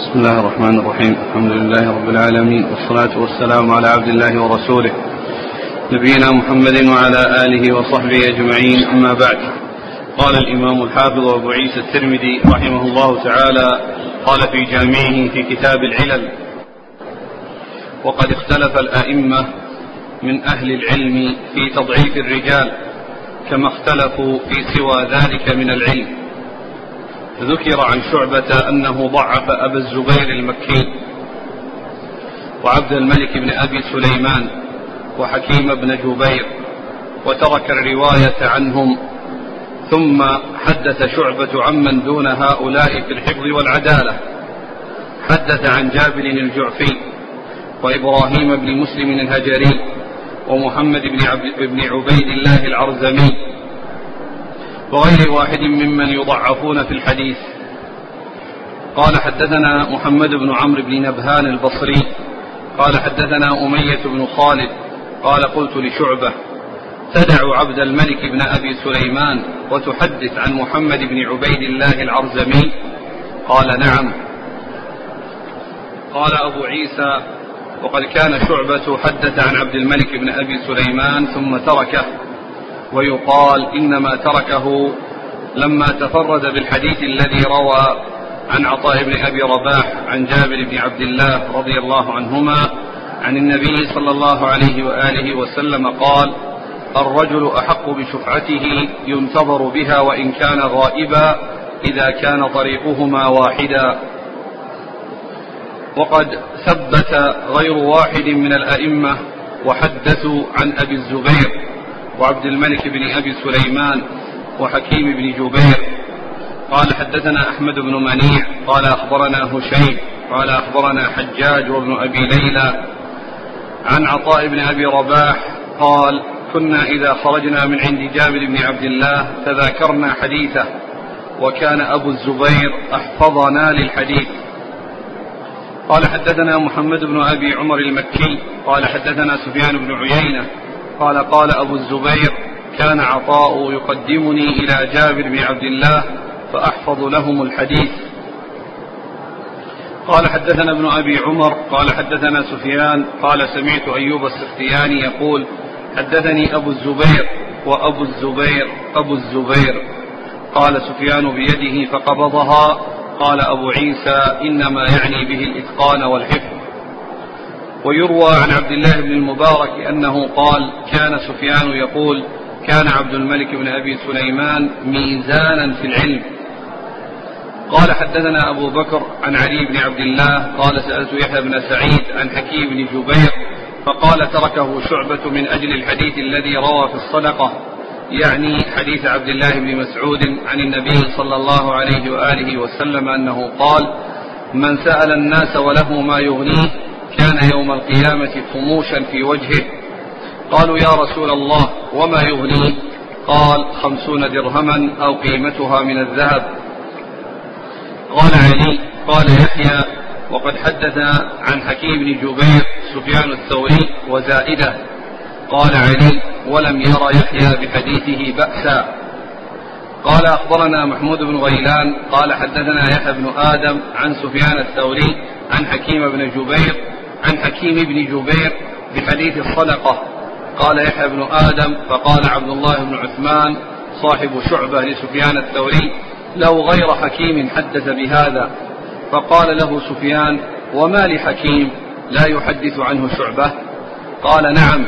بسم الله الرحمن الرحيم. الحمد لله رب العالمين والصلاة والسلام على عبد الله ورسوله نبينا محمد وعلى آله وصحبه أجمعين. أما بعد قال الإمام الحافظ أبو عيسى الترمذي رحمه الله تعالى قال في جامعه في كتاب العلل وقد اختلف الأئمة من أهل العلم في تضعيف الرجال كما اختلفوا في سوى ذلك من العلم. ذكر عن شعبة أنه ضعف أبا الزبير المكي وعبد الملك بن أبي سليمان وحكيم بن جبير وترك الرواية عنهم ثم حدث شعبة عمن دون هؤلاء في الحفظ والعدالة. حدث عن جابر الجعفي وإبراهيم بن مسلم الهجري ومحمد بن, بن عبيد الله العرزمي وغير واحد ممن يضعفون في الحديث. قال حدثنا محمد بن عمرو بن نبهان البصري قال حدثنا أمية بن خالد قال قلت لشعبة تدع عبد الملك بن أبي سليمان وتحدث عن محمد بن عبيد الله العرزمي؟ قال نعم. قال أبو عيسى وقد كان شعبة حدث عن عبد الملك بن أبي سليمان ثم تركه. ويقال إنما تركه لما تفرد بالحديث الذي روى عن عطاء بن أبي رباح عن جابر بن عبد الله رضي الله عنهما عن النبي صلى الله عليه وآله وسلم قال الرجل أحق بشفعته ينتظر بها وإن كان غائبا إذا كان طريقهما واحدا. وقد ثبت غير واحد من الأئمة وحدثوا عن أبي الزبير وعبد الملك بن أبي سليمان وحكيم بن جبير. قال حدثنا أحمد بن منيع. قال أخبرنا هشيم. قال أخبرنا حجاج وابن أبي ليلى عن عطاء بن أبي رباح. قال كنا إذا خرجنا من عند جابر بن عبد الله تذاكرنا حديثه وكان أبو الزبير أحفظنا للحديث. قال حدثنا محمد بن أبي عمر المكي. قال حدثنا سفيان بن عيينة. قال قال أبو الزبير كان عطاء يقدمني إلى جابر بن عبد الله فأحفظ لهم الحديث. قال حدثنا ابن أبي عمر قال حدثنا سفيان قال سمعت أيوب السختياني يقول حدثني أبو الزبير وأبو الزبير أبو الزبير. قال سفيان بيده فقبضها. قال أبو عيسى إنما يعني به الإتقان والحفظ. ويروى عن عبد الله بن المبارك أنه قال كان سفيان يقول كان عبد الملك بن أبي سليمان ميزانا في العلم. قال حدثنا أبو بكر عن علي بن عبد الله قال سألت يحيى بن سعيد عن حكيم بن جبير فقال تركه شعبة من أجل الحديث الذي روى في الصدقة يعني حديث عبد الله بن مسعود عن النبي صلى الله عليه وآله وسلم أنه قال من سأل الناس وله ما يغنيه كان يوم القيامة خموشا في وجهه. قالوا يا رسول الله وما يغنيه قال خمسون درهما أو قيمتها من الذهب. قال علي قال يحيى وقد حدث عن حكيم بن جبير سفيان الثوري وزائدة. قال علي ولم ير يحيى بحديثه بأسا. قال أخبرنا محمود بن غيلان قال حدثنا يحيى بن آدم عن سفيان الثوري عن حكيم بن جبير عن حكيم بن جبير بحديث الصدقة. قال يحيى بن آدم فقال عبد الله بن عثمان صاحب شعبة لسفيان الثوري لو غير حكيم حدث بهذا. فقال له سفيان وما لحكيم؟ لا يحدث عنه شعبة. قال نعم.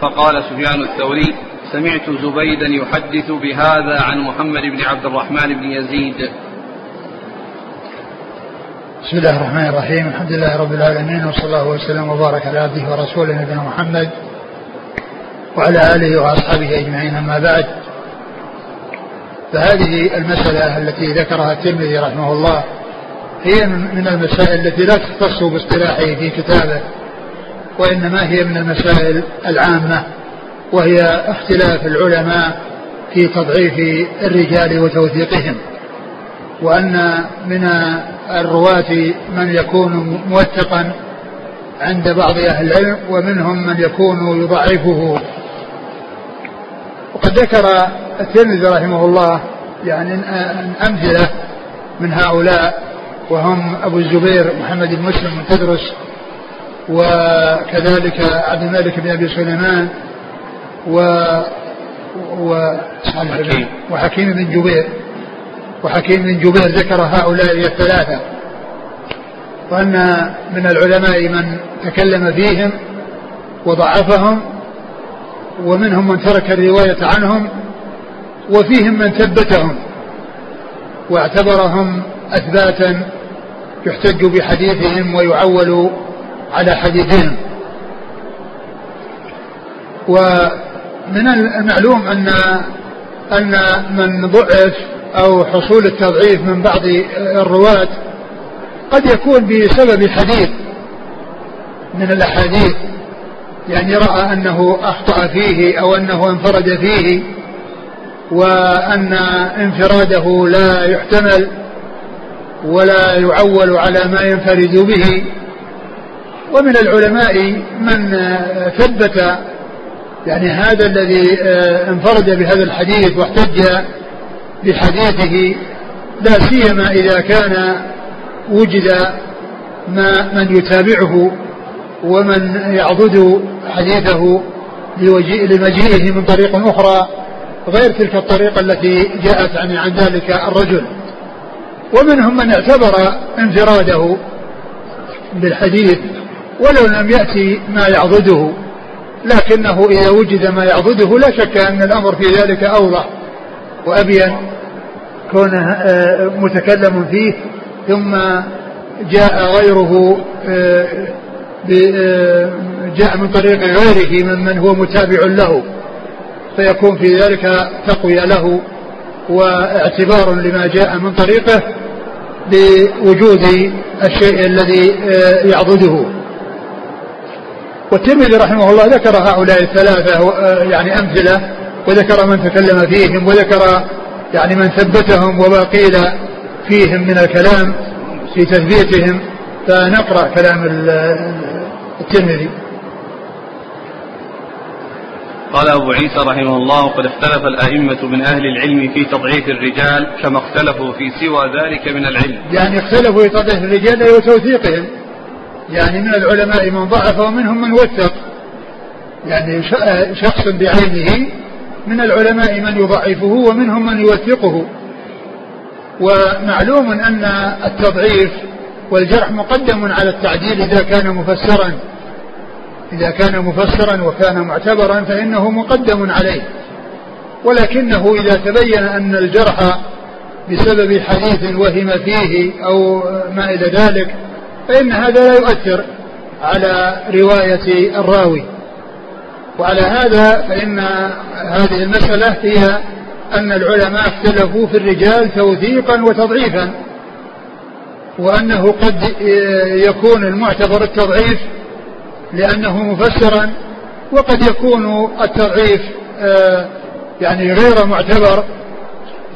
فقال سفيان الثوري سمعت زبيدا يحدث بهذا عن محمد بن عبد الرحمن بن يزيد. بسم الله الرحمن الرحيم. الحمد لله رب العالمين وصلى الله وسلم وبارك على عبده ورسوله نبينا محمد وعلى آله وأصحابه أجمعين. أما بعد فهذه المسألة التي ذكرها الترمذي رحمه الله هي من المسائل التي لا تختص باصطلاحه في كتابه وإنما هي من المسائل العامة وهي اختلاف العلماء في تضعيف الرجال وتوثيقهم وأن من الرواة من يكون موثقا عند بعض أهل العلم ومنهم من يكون يضعفه. وقد ذكر الترمذي رحمه الله يعني أمثلة من هؤلاء وهم أبو الزبير محمد بن مسلم بن تدرس وكذلك عبد الملك بن أبي سليمان و و حكيم. وحكيم بن جبير. وحكيم بن جبير ذكر هؤلاء الثلاثة. وأن من العلماء من تكلم فيهم وضعفهم ومنهم من ترك الرواية عنهم وفيهم من ثبتهم واعتبرهم أثباتا يحتج بحديثهم ويعول على حديثهم. ومن المعلوم أن أن من ضعف أو حصول التضعيف من بعض الرواة قد يكون بسبب حديث من الأحاديث يعني رأى أنه أخطأ فيه أو أنه انفرد فيه وأن انفراده لا يحتمل ولا يعول على ما ينفرد به. ومن العلماء من ثبت يعني هذا الذي انفرد بهذا الحديث واحتج بحديثه لا سيما إذا كان وجد ما من يتابعه ومن يعضد حديثه لمجيئه من طريق أخرى غير تلك الطريقة التي جاءت عن, عن ذلك الرجل. ومنهم من اعتبر انفراده بالحديث ولو لم يأتي ما يعضده لكنه إذا وجد ما يعضده لا شك أن الأمر في ذلك أوضح. وأبين كونه آه، متكلم فيه ثم جاء غيره آه، آه، جاء من طريق غيره ممن هو متابع له فيكون في ذلك تقوية له واعتبار لما جاء من طريقه بوجود الشيء الذي يعضده والترمذي رحمه الله ذكر هؤلاء الثلاثة يعني أمثلة. وذكر من تكلم فيهم وذكر يعني من ثبتهم وما قيل فيهم من الكلام في تثبيتهم فنقرأ كلام الترمذي. قال أبو عيسى رحمه الله قد اختلف الأئمة من أهل العلم في تضعيف الرجال كما اختلفوا في سوى ذلك من العلم. يعني اختلفوا في تضعيف الرجال وتوثيقهم يعني من العلماء من ضعف ومنهم من وثق. يعني شخص بعينه من العلماء من يضعفه ومنهم من يوثقه. ومعلوم أن التضعيف والجرح مقدم على التعديل إذا كان مفسرا. إذا كان مفسرا وكان معتبرا فإنه مقدم عليه. ولكنه إذا تبين أن الجرح بسبب حديث وهم فيه أو ما إلى ذلك فإن هذا لا يؤثر على رواية الراوي. وعلى هذا فإن هذه المسألة هي أن العلماء اختلفوا في الرجال توثيقا وتضعيفا وأنه قد يكون المعتبر التضعيف لأنه مفسرا وقد يكون التضعيف آه، يعني غير معتبر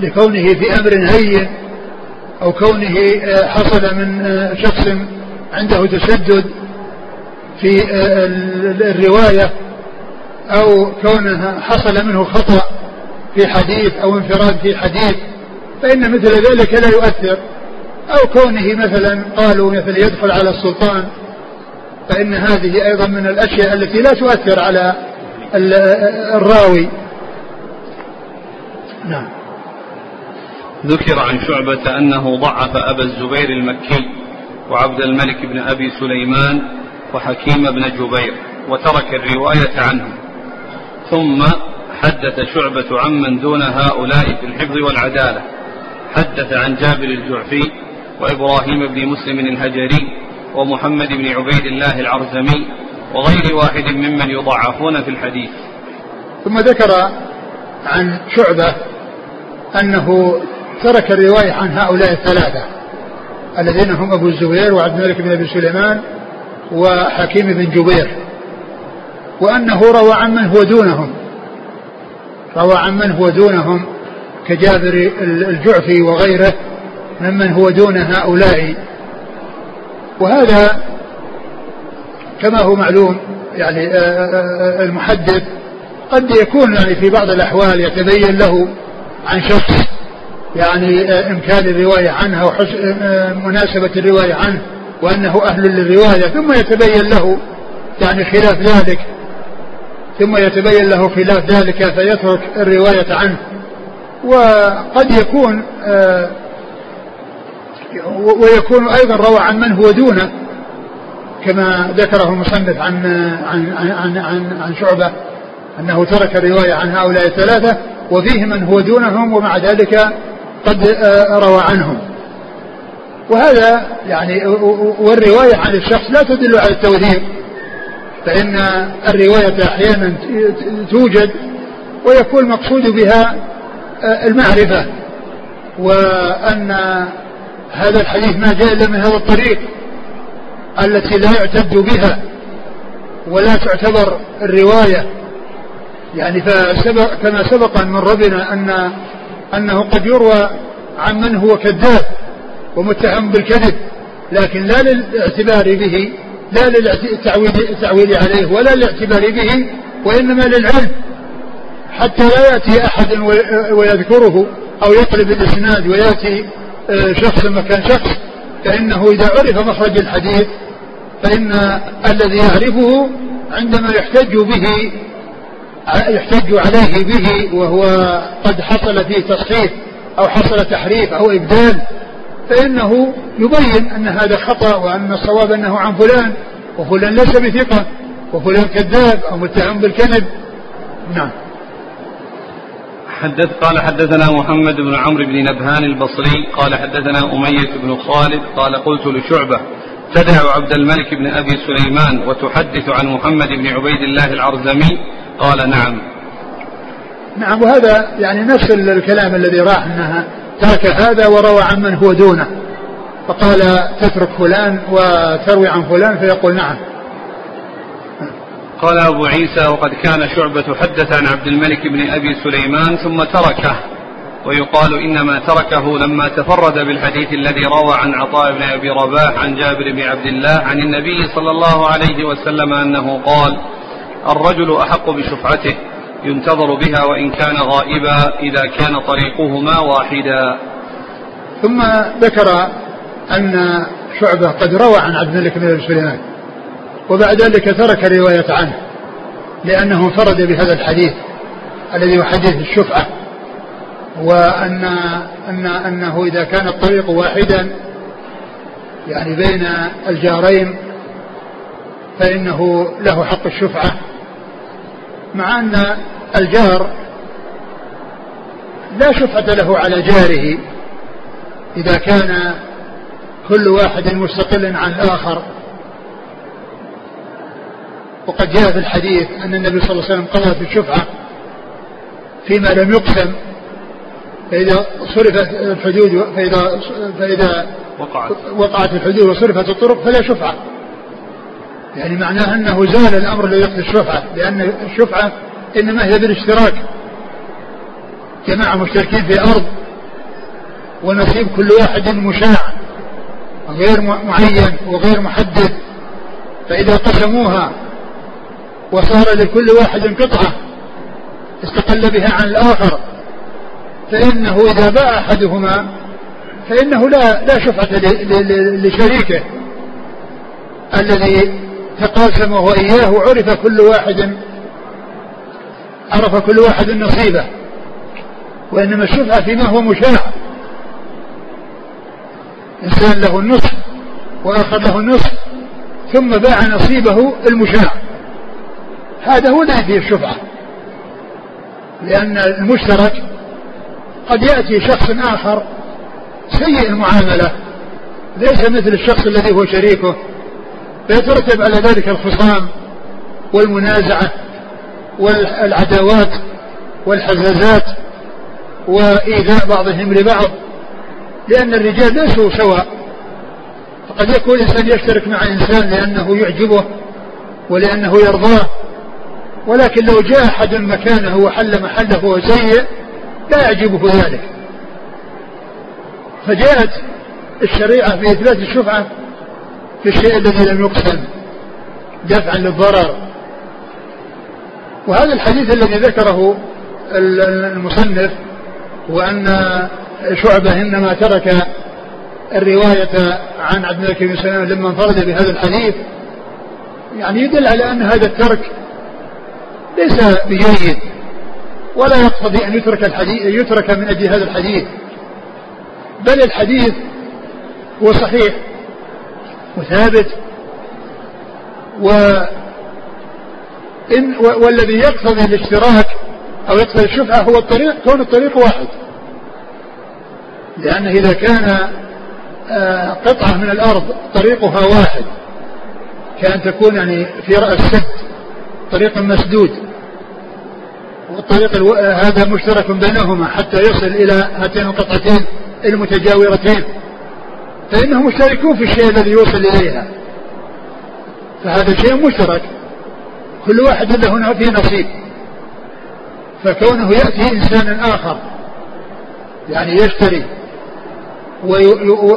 لكونه في أمر هين أو كونه آه، حصل من آه، شخص عنده تشدد في الرواية. أو كونه حصل منه خطأ في حديث أو انفراد في حديث فإن مثل ذلك لا يؤثر. أو كونه مثلا قالوا مثل يدخل على السلطان فإن هذه أيضا من الأشياء التي لا تؤثر على الراوي. نعم. ذكر عن شعبة أنه ضعف أبا الزبير المكي وعبد الملك بن أبي سليمان وحكيم بن جبير وترك الرواية عنهم. ثم حدث شعبة عمن دون هؤلاء في الحفظ والعدالة. حدث عن جابر الجعفي وإبراهيم بن مسلم الهجري ومحمد بن عبيد الله العرزمي وغير واحد ممن يضعفون في الحديث. ثم ذكر عن شعبة أنه ترك الرواية عن هؤلاء الثلاثة الذين هم أبو الزبير وعبد الملك بن أبي سليمان وحكيم بن جبير. وأنه روى عن من هو دونهم. روى عن من هو دونهم كجابر الجعفي وغيره ممن هو دون هؤلاء. وهذا كما هو معلوم يعني آه، آه، آه، المحدث قد يكون يعني في بعض الأحوال يتبين له عن شخص يعني إمكان الرواية عنه مناسبة الرواية عنه وأنه أهل للرواية ثم يتبين له يعني خلاف ذلك. ثم يتبين له خلاف ذلك فيترك الرواية عنه. وقد يكون آه، ويكون أيضا روى عن من هو دونه كما ذكره المصنف عن عن عن عن, عن شعبة أنه ترك الرواية عن هؤلاء الثلاثة وفيه من هو دونهم ومع ذلك قد آه، روى عنهم. وهذا يعني والرواية عن الشخص لا تدل على التوثيق فإن الرواية أحيانا توجد ويكون المقصود بها آه، المعرفة وأن هذا الحديث ما جاء إلا من هذا الطريق التي لا يعتد بها ولا تعتبر الرواية. يعني فسبق كما سبق من ربنا أن أنه قد يروى عن من هو كذاب ومتهم بالكذب لكن لا للاعتبار به لا للتعويل عليه ولا للاعتبار به وإنما للعلم. حتى لا يأتي أحد ويذكره أو يقلب الإسناد ويأتي آه، شخص مكان شخص. فإنه إذا عرف مخرج الحديث فإن الذي يعرفه عندما يحتج به يحتج عليه به وهو قد حصل فيه تصحيح أو حصل تحريف أو إبدال فإنه يبين أن هذا خطأ وأن الصواب أنه عن فلان وفلان ليس بثقة وفلان كذاب أو متهم بالكذب نعم. حدث قال حدثنا محمد بن عمرو بن نبهان البصري قال حدثنا أمية بن خالد قال قلت لشعبة تدع عبد الملك بن أبي سليمان وتحدث عن محمد بن عبيد الله العرزمي؟ قال نعم. نعم وهذا يعني نفس الكلام الذي راح انها ترك هذا وروى عن من هو دونه. فقال تترك فلان وتروي عن فلان فيقول نعم. قال أبو عيسى وقد كان شعبة حدث عن عبد الملك بن أبي سليمان ثم تركه ويقال إنما تركه لما تفرد بالحديث الذي روى عن عطاء بن أبي رباح عن جابر بن عبد الله عن النبي صلى الله عليه وسلم أنه قال الرجل أحق بشفعته. ينتظر بها وإن كان غائبا إذا كان طريقهما واحدا. ثم ذكر أن شعبة قد روى عن عبد الملك بن سليمان وبعد ذلك ترك الرواية عنه لأنه انفرد بهذا الحديث الذي هو حديث الشفعة وأن أن أنه إذا كان الطريق واحدا يعني بين الجارين فإنه له حق الشفعة. مع أن الجار لا شفعة له على جاره إذا كان كل واحد مستقل عن الآخر. وقد جاء في الحديث أن النبي صلى الله عليه وسلم قضى في الشفعة فيما لم يقسم فإذا صرفت الحدود فإذا فإذا وقعت. وقعت الحدود وصرفت الطرق فلا شفعة. يعني معناه أنه زال الأمر الذي يقضي الشفعة لأن الشفعة إنما هي بالاشتراك. جماعة مشتركين في أرض ونصيب كل واحد مشاع غير معين وغير محدد. فإذا قسموها وصار لكل واحد قطعة استقل بها عن الآخر فإنه إذا باع أحدهما فإنه لا لا شفعة لشريكه الذي تقاسمه إياه وعرف كل واحد عرف كل واحد نصيبه وإنما الشفعة فيما هو مشاع. إنسان له النصف وآخر له النصف ثم باع نصيبه المشاع. هذا هو الذي فيه الشفعة لأن المشترك قد يأتي شخص آخر سيء المعاملة ليس مثل الشخص الذي هو شريكه. فيترتب على ذلك الخصام والمنازعة والعداوات والحزازات وإيذاء بعضهم لبعض لأن الرجال ليسوا سواء. فقد يكون إنسان يشترك مع إنسان لأنه يعجبه ولأنه يرضاه ولكن لو جاء أحد مكانه وحل محله وهو سيء لا يعجبه ذلك. فجاءت الشريعة في إثبات الشفعة في الشيء الذي لم يقسم دفعا للضرر. وهذا الحديث الذي ذكره المصنف وأن شعبة إنما ترك الرواية عن عبد الملك بن سلام لما انفرد بهذا الحديث يعني يدل على أن هذا الترك ليس بجيد ولا يقتضي أن يترك الحديث يترك من أجل هذا الحديث. بل الحديث هو صحيح. وثابت. و إن والذي يقتضي الاشتراك أو يقتضي الشفعة هو الطريق كون الطريق واحد. لأنه إذا كان آه، قطعة من الأرض طريقها واحد كأن تكون يعني في رأس سد طريق مسدود. والطريق ألو... هذا مشترك بينهما حتى يصل إلى هاتين القطعتين المتجاورتين. فإنهم مشتركون في الشيء الذي يوصل إليها. فهذا شيء مشترك. كل واحد له فيه نصيب. فكونه يأتي إنسان آخر يعني يشتري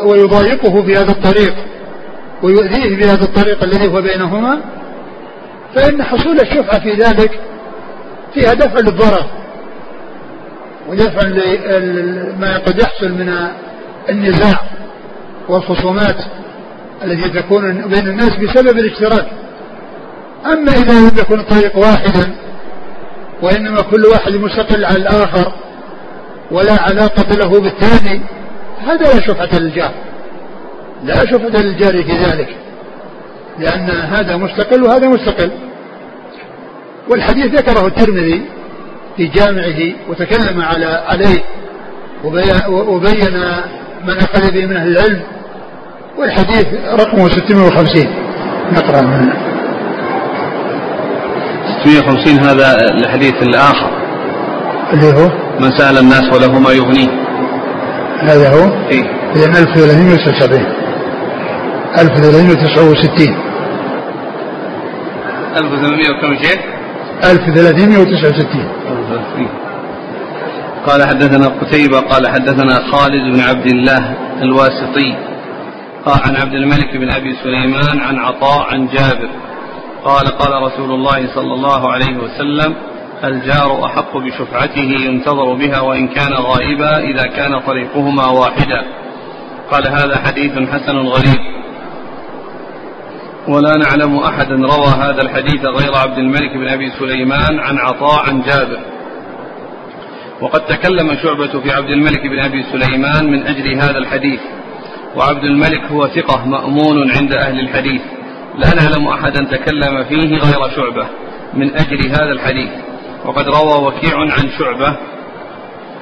ويضايقه في هذا الطريق ويؤذيه في هذا الطريق الذي هو بينهما فإن حصول الشفعة في ذلك فيها دفع للضرر ودفع ما قد يحصل من النزاع. والخصومات التي تكون بين الناس بسبب الاشتراك. أما إذا لم يكن الطريق واحدا وإنما كل واحد مستقل على الآخر ولا علاقة له بالثاني هذا لا شفعة للجار. لا شفعة للجار في ذلك لأن هذا مستقل وهذا مستقل. والحديث ذكره الترمذي في جامعه وتكلم على عليه وبين من أخذ به من أهل العلم. والحديث رقمه 650 نقرأ من 650 هذا الحديث الآخر. اللي هو؟ من سأل الناس وله ما يغنيه. هذا هو؟ إيه. إذا 1379 1369 1800 وكم شيء؟ 1369 قال حدثنا قتيبة قال حدثنا خالد بن عبد الله الواسطي. قال عن عبد الملك بن أبي سليمان عن عطاء عن جابر. قال قال رسول الله صلى الله عليه وسلم الجار أحق بشفعته ينتظر بها وإن كان غائبا إذا كان طريقهما واحدا. قال هذا حديث حسن غريب ولا نعلم أحدا روى هذا الحديث غير عبد الملك بن أبي سليمان عن عطاء عن جابر. وقد تكلم شعبة في عبد الملك بن أبي سليمان من أجل هذا الحديث. وعبد الملك هو ثقة مأمون عند أهل الحديث لا نعلم أحدا تكلم فيه غير شعبة من أجل هذا الحديث. وقد روى وكيع عن شعبة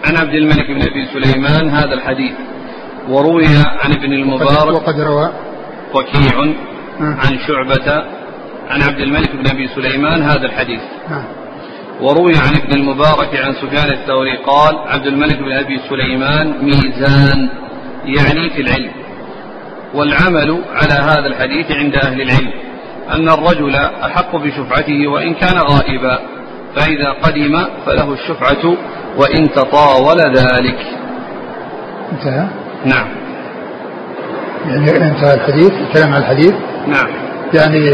عن عبد الملك بن أبي سليمان هذا الحديث. وروي عن ابن المبارك وقد روى. وكيع عن شعبة عن عبد الملك بن أبي سليمان هذا الحديث. وروي عن ابن المبارك عن سفيان الثوري قال عبد الملك بن أبي سليمان ميزان يعني في العلم. والعمل على هذا الحديث عند أهل العلم أن الرجل أحق بشفعته وإن كان غائبا فإذا قدم فله الشفعة وإن تطاول ذلك. انتهى؟ نعم. يعني انتهى الحديث الكلام عن الحديث؟ نعم. يعني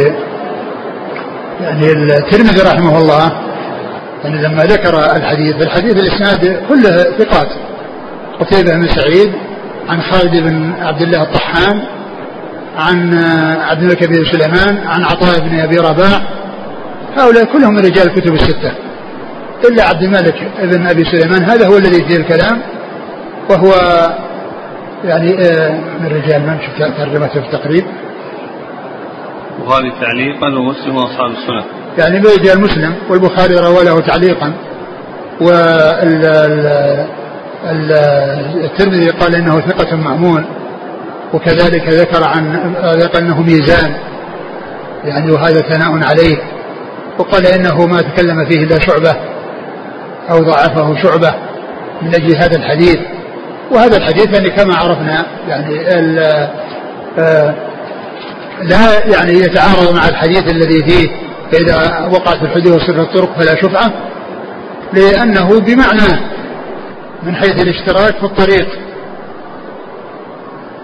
يعني الترمذي رحمه الله يعني لما ذكر الحديث الحديث الإسناد كله ثقات. قتيبة بن سعيد عن خالد بن عبد الله الطحان عن عبد الملك بن سليمان عن عطاء بن أبي رباح. هؤلاء كلهم من رجال الكتب الستة. إلا عبد الملك بن أبي سليمان هذا هو الذي فيه الكلام وهو يعني آه، من رجال من شفت ترجمته في التقريب. البخاري تعليقا ومسلم وأصحاب السنن يعني من رجال مسلم والبخاري روى له تعليقا والترمذي قال إنه ثقة مأمون وكذلك ذكر عن ذكر أنه ميزان يعني وهذا ثناء عليه وقال إنه ما تكلم فيه إلا شعبة أو ضعفه شعبة من أجل هذا الحديث وهذا الحديث يعني كما عرفنا يعني آه، لا يعني يتعارض مع الحديث الذي فيه فإذا وقعت الحدود وصرف الطرق فلا شفعة لأنه بمعنى من حيث الاشتراك في الطريق.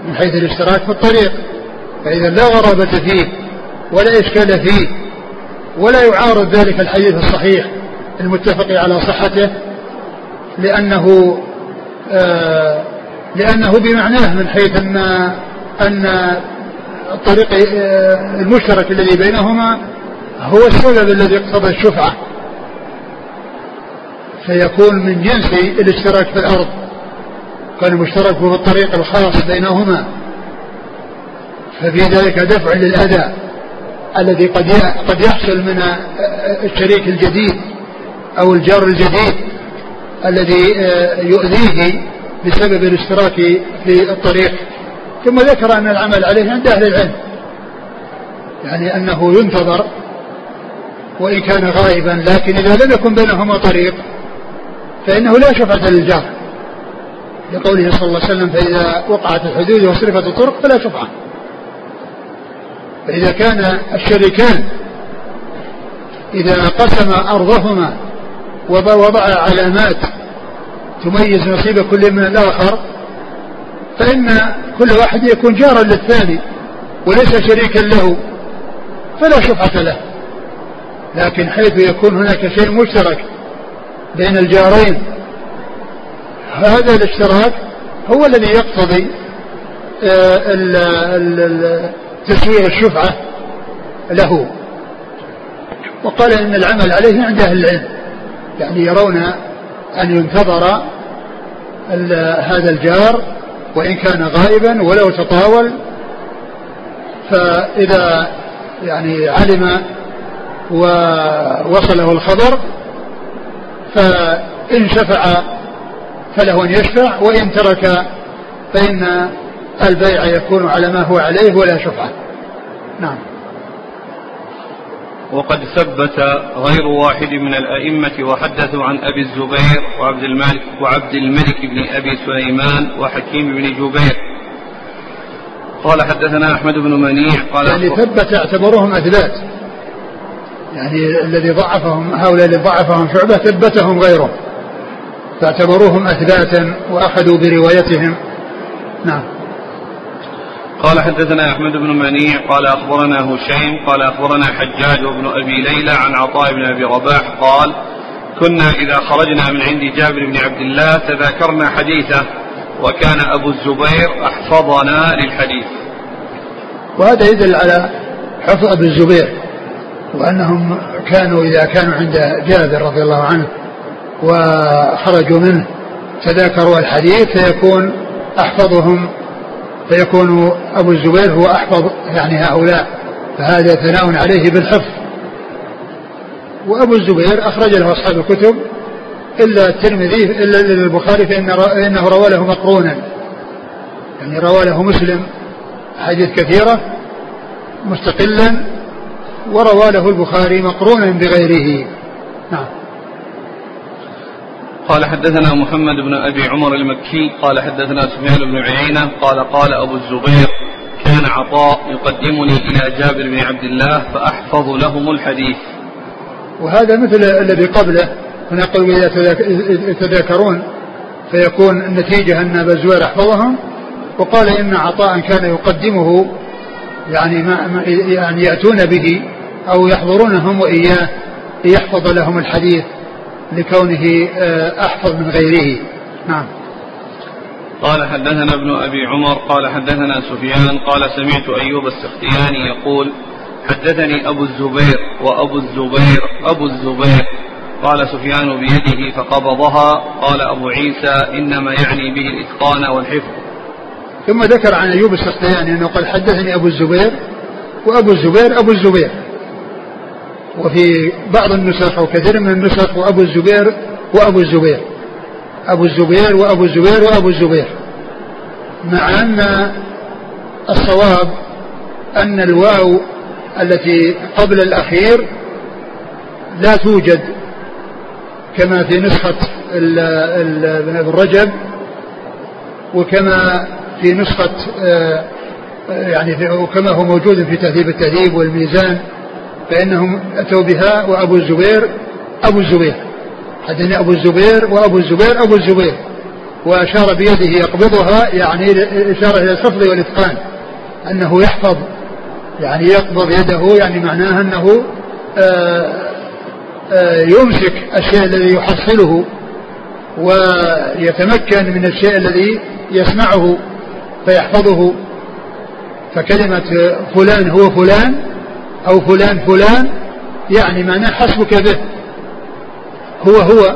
من حيث الاشتراك في الطريق. فإذا لا غرابة فيه ولا إشكال فيه ولا يعارض ذلك الحديث الصحيح المتفق على صحته لأنه آه لأنه بمعناه من حيث أن أن الطريق آه، المشترك الذي بينهما هو السبب الذي اقتضى الشفعة. فيكون من جنس الاشتراك في الأرض كان المشترك هو الطريق الخاص بينهما. ففي ذلك دفع للأذى الذي قد قد يحصل من الشريك الجديد أو الجار الجديد الذي آه، يؤذيه بسبب الاشتراك في الطريق. ثم ذكر أن العمل عليه عند أهل العلم يعني أنه ينتظر وإن كان غائبا لكن إذا لم يكن بينهما طريق فإنه لا شفعة للجار. لقوله صلى الله عليه وسلم فإذا وقعت الحدود وصرفت الطرق فلا شفعة فإذا كان الشريكان إذا قسم أرضهما ووضع علامات تميز نصيب كل من الآخر فإن كل واحد يكون جارا للثاني وليس شريكا له فلا شفعة له. لكن حيث يكون هناك شيء مشترك بين الجارين. هذا الاشتراك هو الذي يقتضي آه، تسوية الشفعة له. وقال إن العمل عليه عند أهل العلم يعني يرون أن ينتظر هذا الجار وإن كان غائبا ولو تطاول. فإذا يعني علم ووصله الخبر فإن شفع فله أن يشفع وإن ترك فإن البيع يكون على ما هو عليه ولا شفعة. نعم. وقد ثبت غير واحد من الأئمة وحدثوا عن أبي الزبير وعبد الملك وعبد الملك بن أبي سليمان وحكيم بن جبير. قال حدثنا أحمد بن منيع قال يعني ثبت اعتبروهم أثبات. يعني الذي ضعفهم هؤلاء الذي ضعفهم شعبة ثبتهم غيره. فاعتبروهم أثباتا وأخذوا بروايتهم. نعم. قال حدثنا أحمد بن منيع قال أخبرنا هشيم قال أخبرنا حجاج وابن أبي ليلى عن عطاء بن أبي رباح قال كنا إذا خرجنا من عند جابر بن عبد الله تذاكرنا حديثه وكان أبو الزبير أحفظنا للحديث. وهذا يدل على حفظ ابي الزبير. وأنهم كانوا إذا كانوا عند جابر رضي الله عنه وخرجوا منه تذاكروا الحديث فيكون أحفظهم فيكون أبو الزبير هو أحفظ يعني هؤلاء فهذا ثناء عليه بالحفظ. وأبو الزبير أخرج له أصحاب الكتب إلا الترمذي إلا البخاري فإنه روى له مقرونا. يعني روى له مسلم حديث كثيرة مستقلا وروى له البخاري مقرونا بغيره. نعم. قال حدثنا محمد بن أبي عمر المكي قال حدثنا سفيان بن عيينة قال قال أبو الزبير كان عطاء يقدمني إلى جابر بن عبد الله فأحفظ لهم الحديث. وهذا مثل الذي قبله. فنقول إذا يتذاكرون فيكون النتيجة أن أبا الزبير أحفظهم وقال إن عطاء كان يقدمه يعني ما يعني يأتون به. أو يحضرونهم وإياه ليحفظ لهم الحديث لكونه آه، أحفظ من غيره. نعم. قال حدثنا ابن أبي عمر قال حدثنا سفيان قال سمعت أيوب السختياني يقول حدثني أبو الزبير وأبو الزبير أبو الزبير. قال سفيان بيده فقبضها. قال أبو عيسى إنما يعني به الإتقان والحفظ. ثم ذكر عن أيوب السختياني أنه قال حدثني أبو الزبير وأبو الزبير أبو الزبير. وفي بعض النسخ أو كثير من النسخ وأبو الزبير وأبو الزبير. أبو الزبير وأبو الزبير وأبو الزبير. مع أن الصواب أن الواو التي قبل الأخير لا توجد كما في نسخة ابن رجب وكما في نسخة آه، يعني وكما هو موجود في تهذيب التهذيب والميزان. فإنهم أتوا بها وأبو الزبير أبو الزبير. حدثني أبو الزبير وأبو الزبير أبو الزبير. وأشار بيده يقبضها يعني إشارة إلى الحفظ والإتقان. أنه يحفظ يعني يقبض يده يعني معناها أنه آه، آه، يمسك الشيء الذي يحصله ويتمكن من الشيء الذي يسمعه فيحفظه. فكلمة فلان هو فلان أو فلان فلان يعني معناه حسبك به. هو هو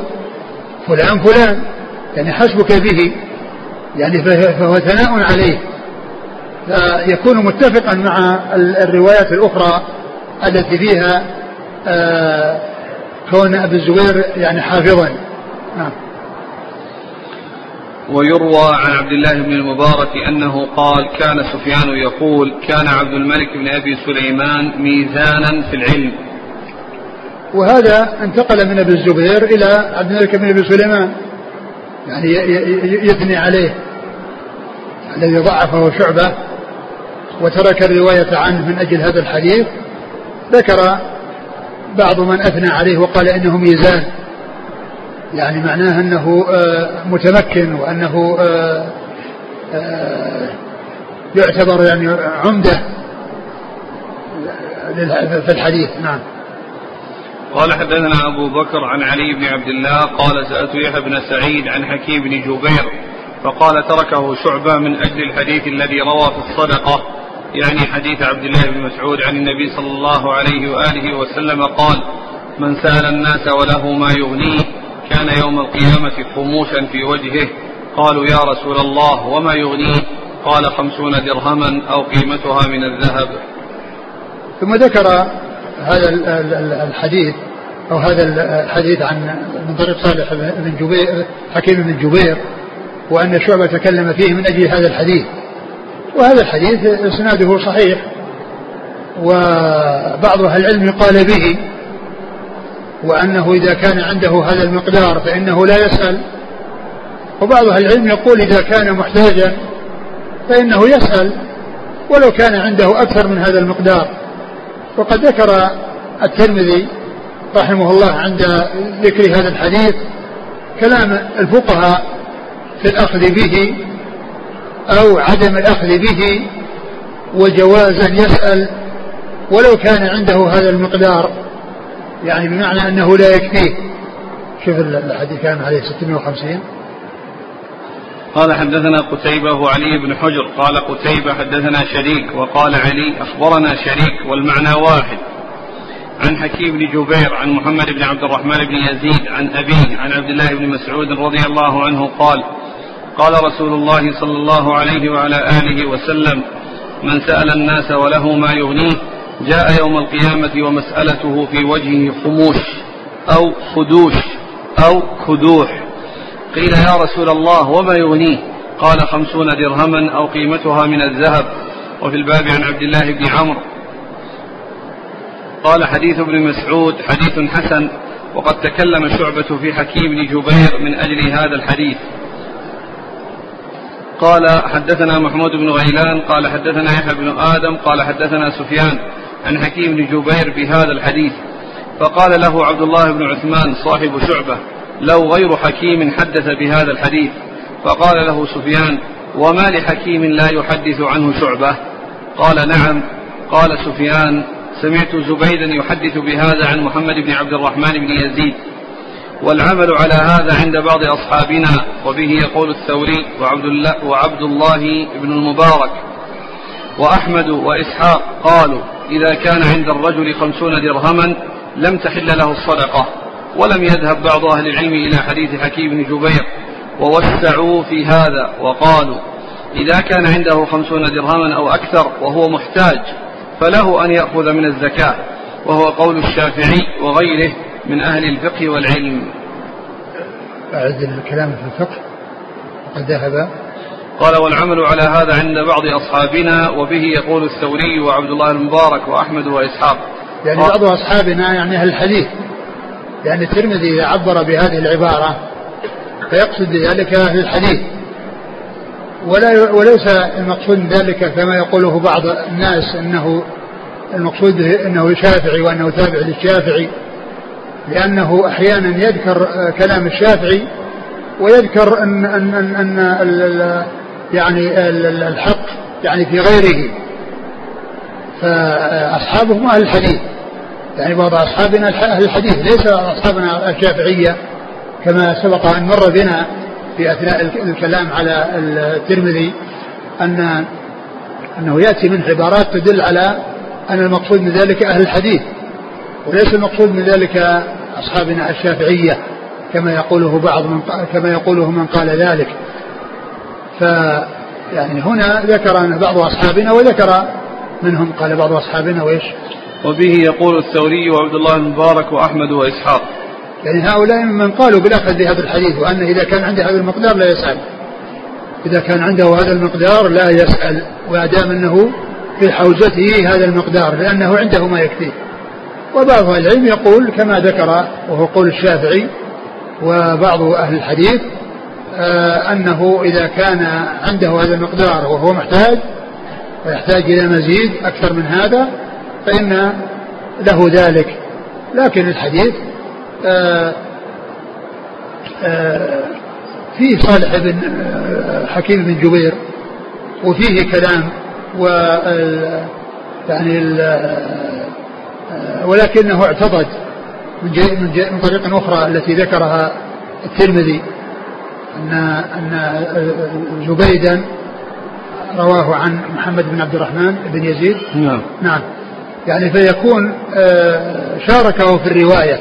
فلان فلان يعني حسبك به يعني فهو ثناء عليه. فيكون متفقا مع الروايات الأخرى التي فيها آه كون أبي الزبير يعني حافظا. نعم. ويروى عن عبد الله بن المبارك أنه قال كان سفيان يقول كان عبد الملك بن أبي سليمان ميزانا في العلم. وهذا انتقل من أبي الزبير إلى عبد الملك بن أبي سليمان. يعني يثني عليه الذي ضعفه شعبة وترك الرواية عنه من أجل هذا الحديث. ذكر بعض من أثنى عليه وقال إنه ميزان. يعني معناه أنه آه، متمكن وأنه آه، آه، يعتبر يعني عمدة في الحديث. نعم. قال حدثنا أبو بكر عن علي بن عبد الله قال سألت يحيى بن سعيد عن حكيم بن جبير فقال تركه شعبة من أجل الحديث الذي روى في الصدقة يعني حديث عبد الله بن مسعود عن النبي صلى الله عليه وآله وسلم قال من سأل الناس وله ما يغنيه كان يوم القيامة خموشا في وجهه. قالوا يا رسول الله وما يغنيه قال خمسون درهما أو قيمتها من الذهب. ثم ذكر هذا الحديث أو هذا الحديث عن من طريق صالح بن جبير حكيم بن جبير وأن شعبة تكلم فيه من أجل هذا الحديث. وهذا الحديث إسناده صحيح وبعض أهل العلم قال به. وأنه إذا كان عنده هذا المقدار فإنه لا يسأل. وبعض أهل العلم يقول إذا كان محتاجا فإنه يسأل ولو كان عنده أكثر من هذا المقدار. وقد ذكر الترمذي رحمه الله عند ذكر هذا الحديث كلام الفقهاء في الأخذ به أو عدم الأخذ به وجواز أن يسأل ولو كان عنده هذا المقدار. يعني بمعنى أنه لا يكفيه. شوف الحديث كان عليه 650 قال حدثنا قتيبة وعلي بن حجر. قال قتيبة حدثنا شريك وقال علي أخبرنا شريك والمعنى واحد. عن حكيم بن جبير عن محمد بن عبد الرحمن بن يزيد عن أبيه عن عبد الله بن مسعود رضي الله عنه قال قال رسول الله صلى الله عليه وعلى آله وسلم من سأل الناس وله ما يغنيه جاء يوم القيامة ومسألته في وجهه خموش أو خدوش أو خدوح. قيل يا رسول الله وما يغنيه؟ قال خمسون درهما أو قيمتها من الذهب. وفي الباب عن عبد الله بن عمرو. قال حديث ابن مسعود حديث حسن وقد تكلم شعبة في حكيم بن جبير من أجل هذا الحديث. قال حدثنا محمود بن غيلان قال حدثنا يحيى بن آدم قال حدثنا سفيان. عن حكيم بن جبير بهذا الحديث فقال له عبد الله بن عثمان صاحب شعبة لو غير حكيم حدث بهذا الحديث. فقال له سفيان وما لحكيم لا يحدث عنه شعبة؟ قال نعم. قال سفيان سمعت زبيدا يحدث بهذا عن محمد بن عبد الرحمن بن يزيد. والعمل على هذا عند بعض أصحابنا وبه يقول الثوري وعبد الله, وعبد الله بن المبارك وأحمد وإسحاق قالوا إذا كان عند الرجل خمسون درهما لم تحل له الصدقة ولم يذهب بعض أهل العلم إلى حديث حكيم بن جبير ووسعوا في هذا وقالوا إذا كان عنده خمسون درهما أو أكثر وهو محتاج فله أن يأخذ من الزكاة وهو قول الشافعي وغيره من أهل الفقه والعلم. أعد الكلام في الفقه وقد ذهب قال والعمل على هذا عند بعض أصحابنا وبه يقول الثوري وعبد الله المبارك وأحمد وإسحاق. يعني بعض أصحابنا يعني أهل الحديث لأن الترمذي عبر بهذه العبارة فيقصد بذلك أهل الحديث. ولا وليس المقصود ذلك كما يقوله بعض الناس أنه المقصود أنه شافعي وأنه تابع للشافعي لأنه أحيانا يذكر كلام الشافعي ويذكر ان ان ان, أن يعني الحق يعني في غيره. فأصحابهم أهل الحديث. يعني بعض أصحابنا أهل الحديث ليس أصحابنا الشافعية كما سبق أن مر بنا في أثناء الكلام على الترمذي أن أنه يأتي من عبارات تدل على أن المقصود من ذلك أهل الحديث وليس المقصود من ذلك أصحابنا الشافعية كما يقوله بعض من كما يقوله من قال ذلك. ف يعني هنا ذكر أن بعض أصحابنا وذكر منهم قال بعض أصحابنا وإيش؟ وبه يقول الثوري وعبد الله المبارك وأحمد وإسحاق. يعني هؤلاء من قالوا بالأخذ بهذا الحديث وأن إذا كان عنده هذا المقدار لا يسأل. إذا كان عنده هذا المقدار لا يسأل وأدام أنه في حوزته هذا المقدار لأنه عنده ما يكفيه. وبعض العلم يقول كما ذكر وهو قول الشافعي وبعض أهل الحديث أنه إذا كان عنده هذا المقدار وهو محتاج ويحتاج إلى مزيد أكثر من هذا فإن له ذلك. لكن الحديث آه آه فيه صالح بن آه، حكيم بن جبير وفيه كلام و يعني آه، ولكنه اعتضد من من, طريق أخرى التي ذكرها الترمذي. أن أن زبيدا رواه عن محمد بن عبد الرحمن بن يزيد. نعم. نعم. يعني فيكون آه، شاركه في الرواية.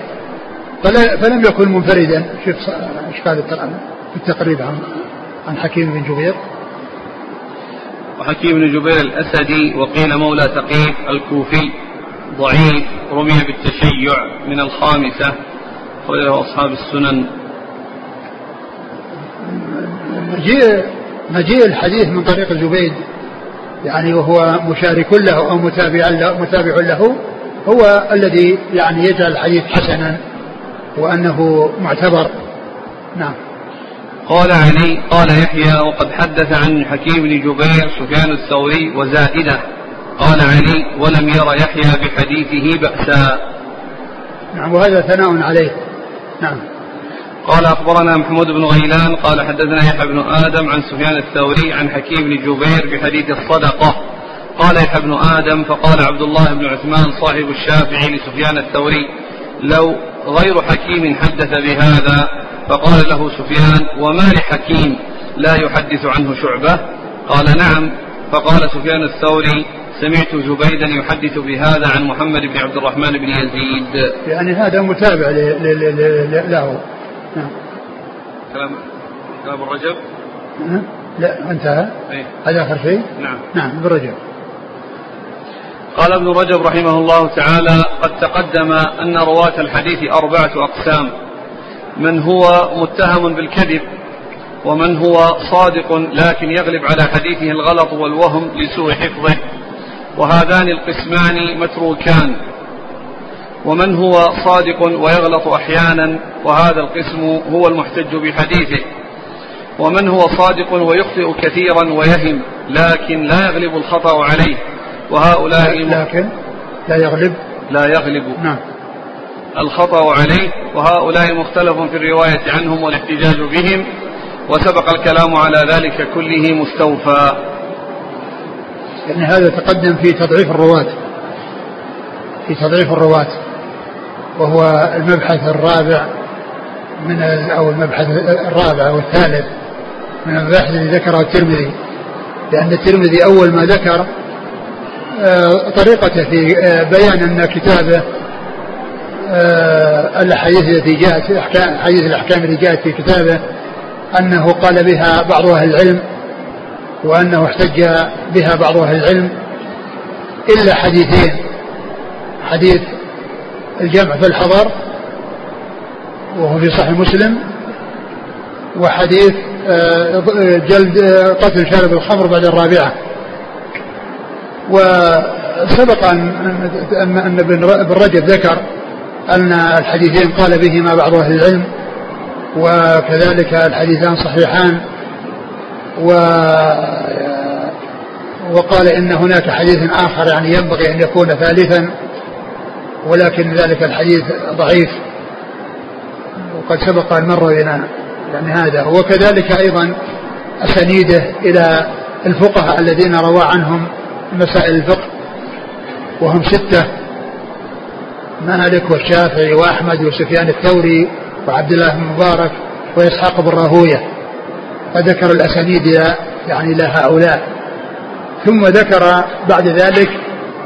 فلم يكن منفردا. شوف إشكال في التقريب عن عن حكيم بن جبير. وحكيم بن جبير الأسدي وقيل مولى ثقيف الكوفي ضعيف رمي بالتشيع من الخامسة. أخرجه أصحاب السنن. مجيء مجيء الحديث من طريق الزبيد يعني وهو مشارك له أو متابع له, متابع له هو الذي يعني يجعل الحديث حسنا وأنه معتبر. نعم. قال علي قال يحيى وقد حدث عن حكيم بن جبير سفيان الثوري وزائده. قال علي ولم ير يحيى بحديثه بأسا نعم وهذا ثناء عليه. نعم. قال أخبرنا محمود بن غيلان قال حدثنا يحيى بن آدم عن سفيان الثوري عن حكيم بن جبير بحديث الصدقة. قال يحيى بن آدم فقال عبد الله بن عثمان صاحب الشافعي لسفيان الثوري لو غير حكيم حدث بهذا فقال له سفيان وما لحكيم لا يحدث عنه شعبة؟ قال نعم. فقال سفيان الثوري سمعت زبيدا يحدث بهذا عن محمد بن عبد الرحمن بن يزيد. يعني هذا متابع له. نعم. كلام كلام الرجب لا انتهى. أيه؟ هذا آخر شيء؟ نعم. نعم ابن رجب. قال ابن رجب رحمه الله تعالى قد تقدم أن رواة الحديث أربعة أقسام من هو متهم بالكذب ومن هو صادق لكن يغلب على حديثه الغلط والوهم لسوء حفظه وهذان القسمان متروكان ومن هو صادق ويغلط أحيانا وهذا القسم هو المحتج بحديثه. ومن هو صادق ويخطئ كثيرا ويهم لكن لا يغلب الخطأ عليه. وهؤلاء لكن لا يغلب. لا يغلب. نعم. الخطأ عليه وهؤلاء مختلف في الرواية عنهم والاحتجاج بهم وسبق الكلام على ذلك كله مستوفى. يعني هذا تقدم في تضعيف الرواة. في تضعيف الرواة. وهو المبحث الرابع من أو المبحث الرابع أو الثالث من المباحث اللي ذكرها الترمذي. لأن الترمذي أول ما ذكر آه، طريقته في آه، بيان أن كتابه آه، الأحاديث التي جاءت أحكام حديث الأحكام اللي جاءت في كتابه أنه قال بها بعض أهل العلم وأنه احتج بها بعض أهل العلم إلا حديثين حديث الجمع في الحضر وهو في صحيح مسلم وحديث آه، جلد آه، قتل شارب الخمر بعد الرابعة. وسبق أن أن ابن رجب ذكر أن الحديثين قال بهما بعض أهل العلم وكذلك الحديثان صحيحان و وقال إن هناك حديث آخر يعني ينبغي أن يكون ثالثا. ولكن ذلك الحديث ضعيف. وقد سبق أن مر بنا يعني هذا. وكذلك أيضا أسانيده إلى الفقهاء الذين روى عنهم مسائل الفقه وهم ستة. مالك والشافعي وأحمد وسفيان الثوري وعبد الله بن مبارك وإسحاق بن راهوية. وذكر الأسانيد يعني لهؤلاء ثم ذكر بعد ذلك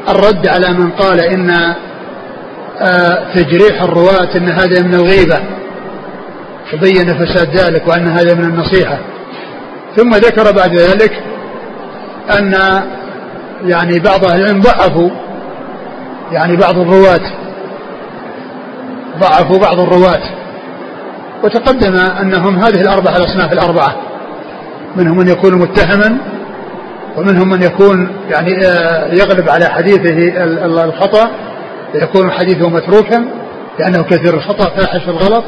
الرد على من قال إن تجريح الرواة أن هذا من الغيبة. وبين فساد ذلك وأن هذا من النصيحة. ثم ذكر بعد ذلك أن يعني بعض أهل العلم ضعفوا يعني بعض الرواة. ضعفوا بعض الرواة. وتقدم أنهم هذه الأربعة الأصناف الأربعة. منهم من يكون متهما ومنهم من يكون يعني آه، يغلب على حديثه الخطأ. يكون حديثه متروكا لأنه كثير الخطأ فاحش الغلط.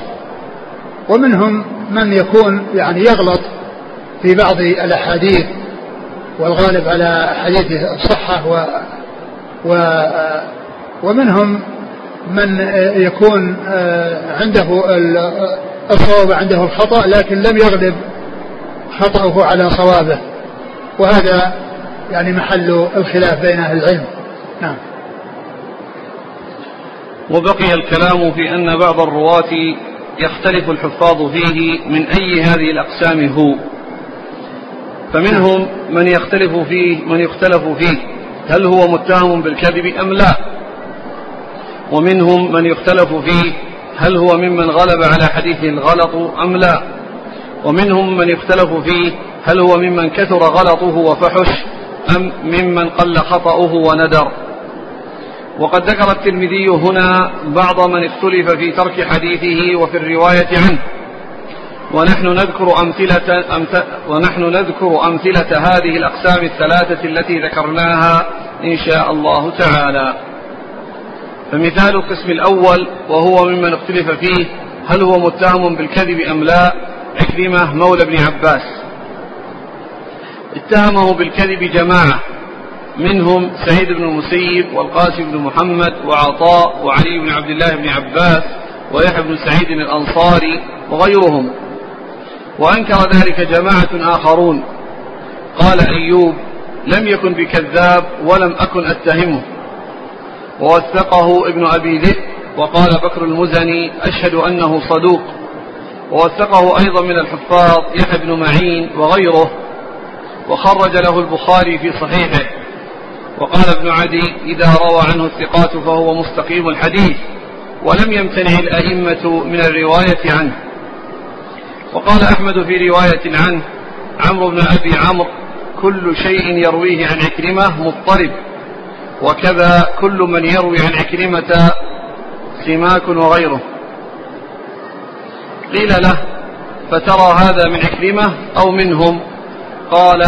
ومنهم من يكون يعني يغلط في بعض الأحاديث والغالب على حديثه الصحة و, و ومنهم من يكون آه، عنده الصواب عنده الخطأ لكن لم يغلب خطأه على صوابه. وهذا يعني محل الخلاف بين أهل العلم. نعم. وبقي الكلام في أن بعض الرواة يختلف الحفاظ فيه من أي هذه الأقسام هو. فمنهم من يختلف فيه من يختلف فيه. هل هو متهم بالكذب أم لا؟ ومنهم من يختلف فيه هل هو ممن غلب على حديثه الغلط أم لا؟ ومنهم من يختلف فيه هل هو ممن كثر غلطه وفحش أم ممن قل خطأه وندر؟ وقد ذكر الترمذي هنا بعض من اختلف في ترك حديثه وفي الرواية عنه ونحن نذكر أمثلة أمث... ونحن نذكر أمثلة هذه الأقسام الثلاثة التي ذكرناها إن شاء الله تعالى. فمثال القسم الأول وهو ممن اختلف فيه هل هو متهم بالكذب أم لا؟ عكرمة مولى ابن عباس. اتهمه بالكذب جماعة منهم سعيد بن المسيب والقاسم بن محمد وعطاء وعلي بن عبد الله بن عباس ويحيى بن سعيد الأنصاري وغيرهم. وأنكر ذلك جماعة آخرون. قال أيوب لم يكن بكذاب ولم أكن أتهمه. ووثقه ابن أبي ذئب وقال بكر المزني أشهد أنه صدوق. ووثقه أيضا من الحفاظ يحيى بن معين وغيره. وخرج له البخاري في صحيحه. وقال ابن عدي إذا روى عنه الثقات فهو مستقيم الحديث ولم يمتنع الأئمة من الرواية عنه. وقال أحمد في رواية عنه عمرو بن أبي عمرو كل شيء يرويه عن عكرمة مضطرب. وكذا كل من يروي عن عكرمة سماك وغيره. قيل له فترى هذا من عكرمة أو منهم؟ قال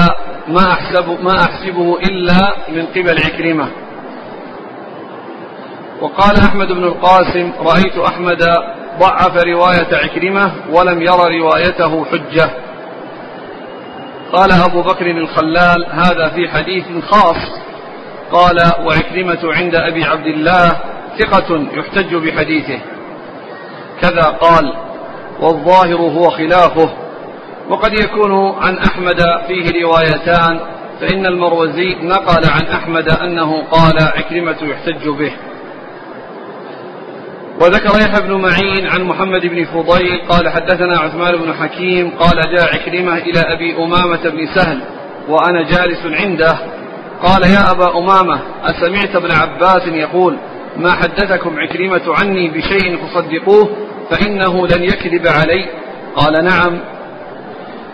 ما أحسب ما أحسبه إلا من قبل عكرمة. وقال أحمد بن القاسم رأيت أحمد ضعف رواية عكرمة ولم ير روايته حجة. قال أبو بكر الخلال هذا في حديث خاص. قال وعكرمة عند أبي عبد الله ثقة يحتج بحديثه. كذا قال والظاهر هو خلافه. وقد يكون عن أحمد فيه روايتان فإن المروزي نقل عن أحمد أنه قال عكرمة يحتج به. وذكر يحيى بن معين عن محمد بن فضيل قال حدثنا عثمان بن حكيم قال جاء عكرمة إلى أبي أمامة بن سهل وأنا جالس عنده. قال يا أبا أمامة أسمعت ابن عباس يقول ما حدثكم عكرمة عني بشيء تصدقوه فإنه لن يكذب علي. قال نعم.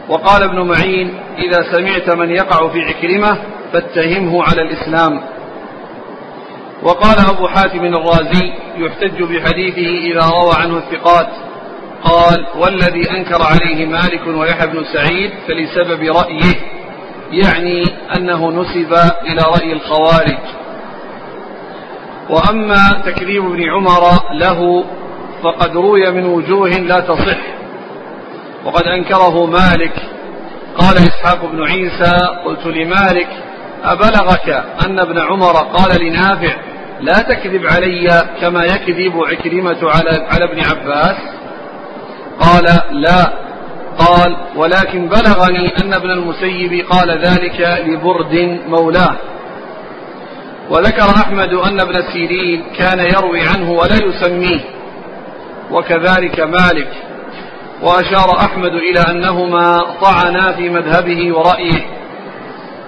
وقال ابن معين إذا سمعت من يقع في عكرمة فاتهمه على الإسلام. وقال أبو حاتم الرازي يحتج بحديثه إذا روى عنه الثقات قال والذي أنكر عليه مالك ويحيى بن سعيد فلسبب رأيه يعني أنه نسب إلى رأي الخوارج. وأما تكذيب ابن عمر له فقد روي من وجوه لا تصح. وقد أنكره مالك. قال إسحاق بن عيسى قلت لمالك أبلغك أن ابن عمر قال لنافع لا تكذب علي كما يكذب عكرمة على على ابن عباس؟ قال لا. قال ولكن بلغني أن ابن المسيب قال ذلك لبرد مولاه. وذكر أحمد أن ابن سيرين كان يروي عنه ولا يسميه. وكذلك مالك. وأشار أحمد إلى أنهما طعنا في مذهبه ورأيه.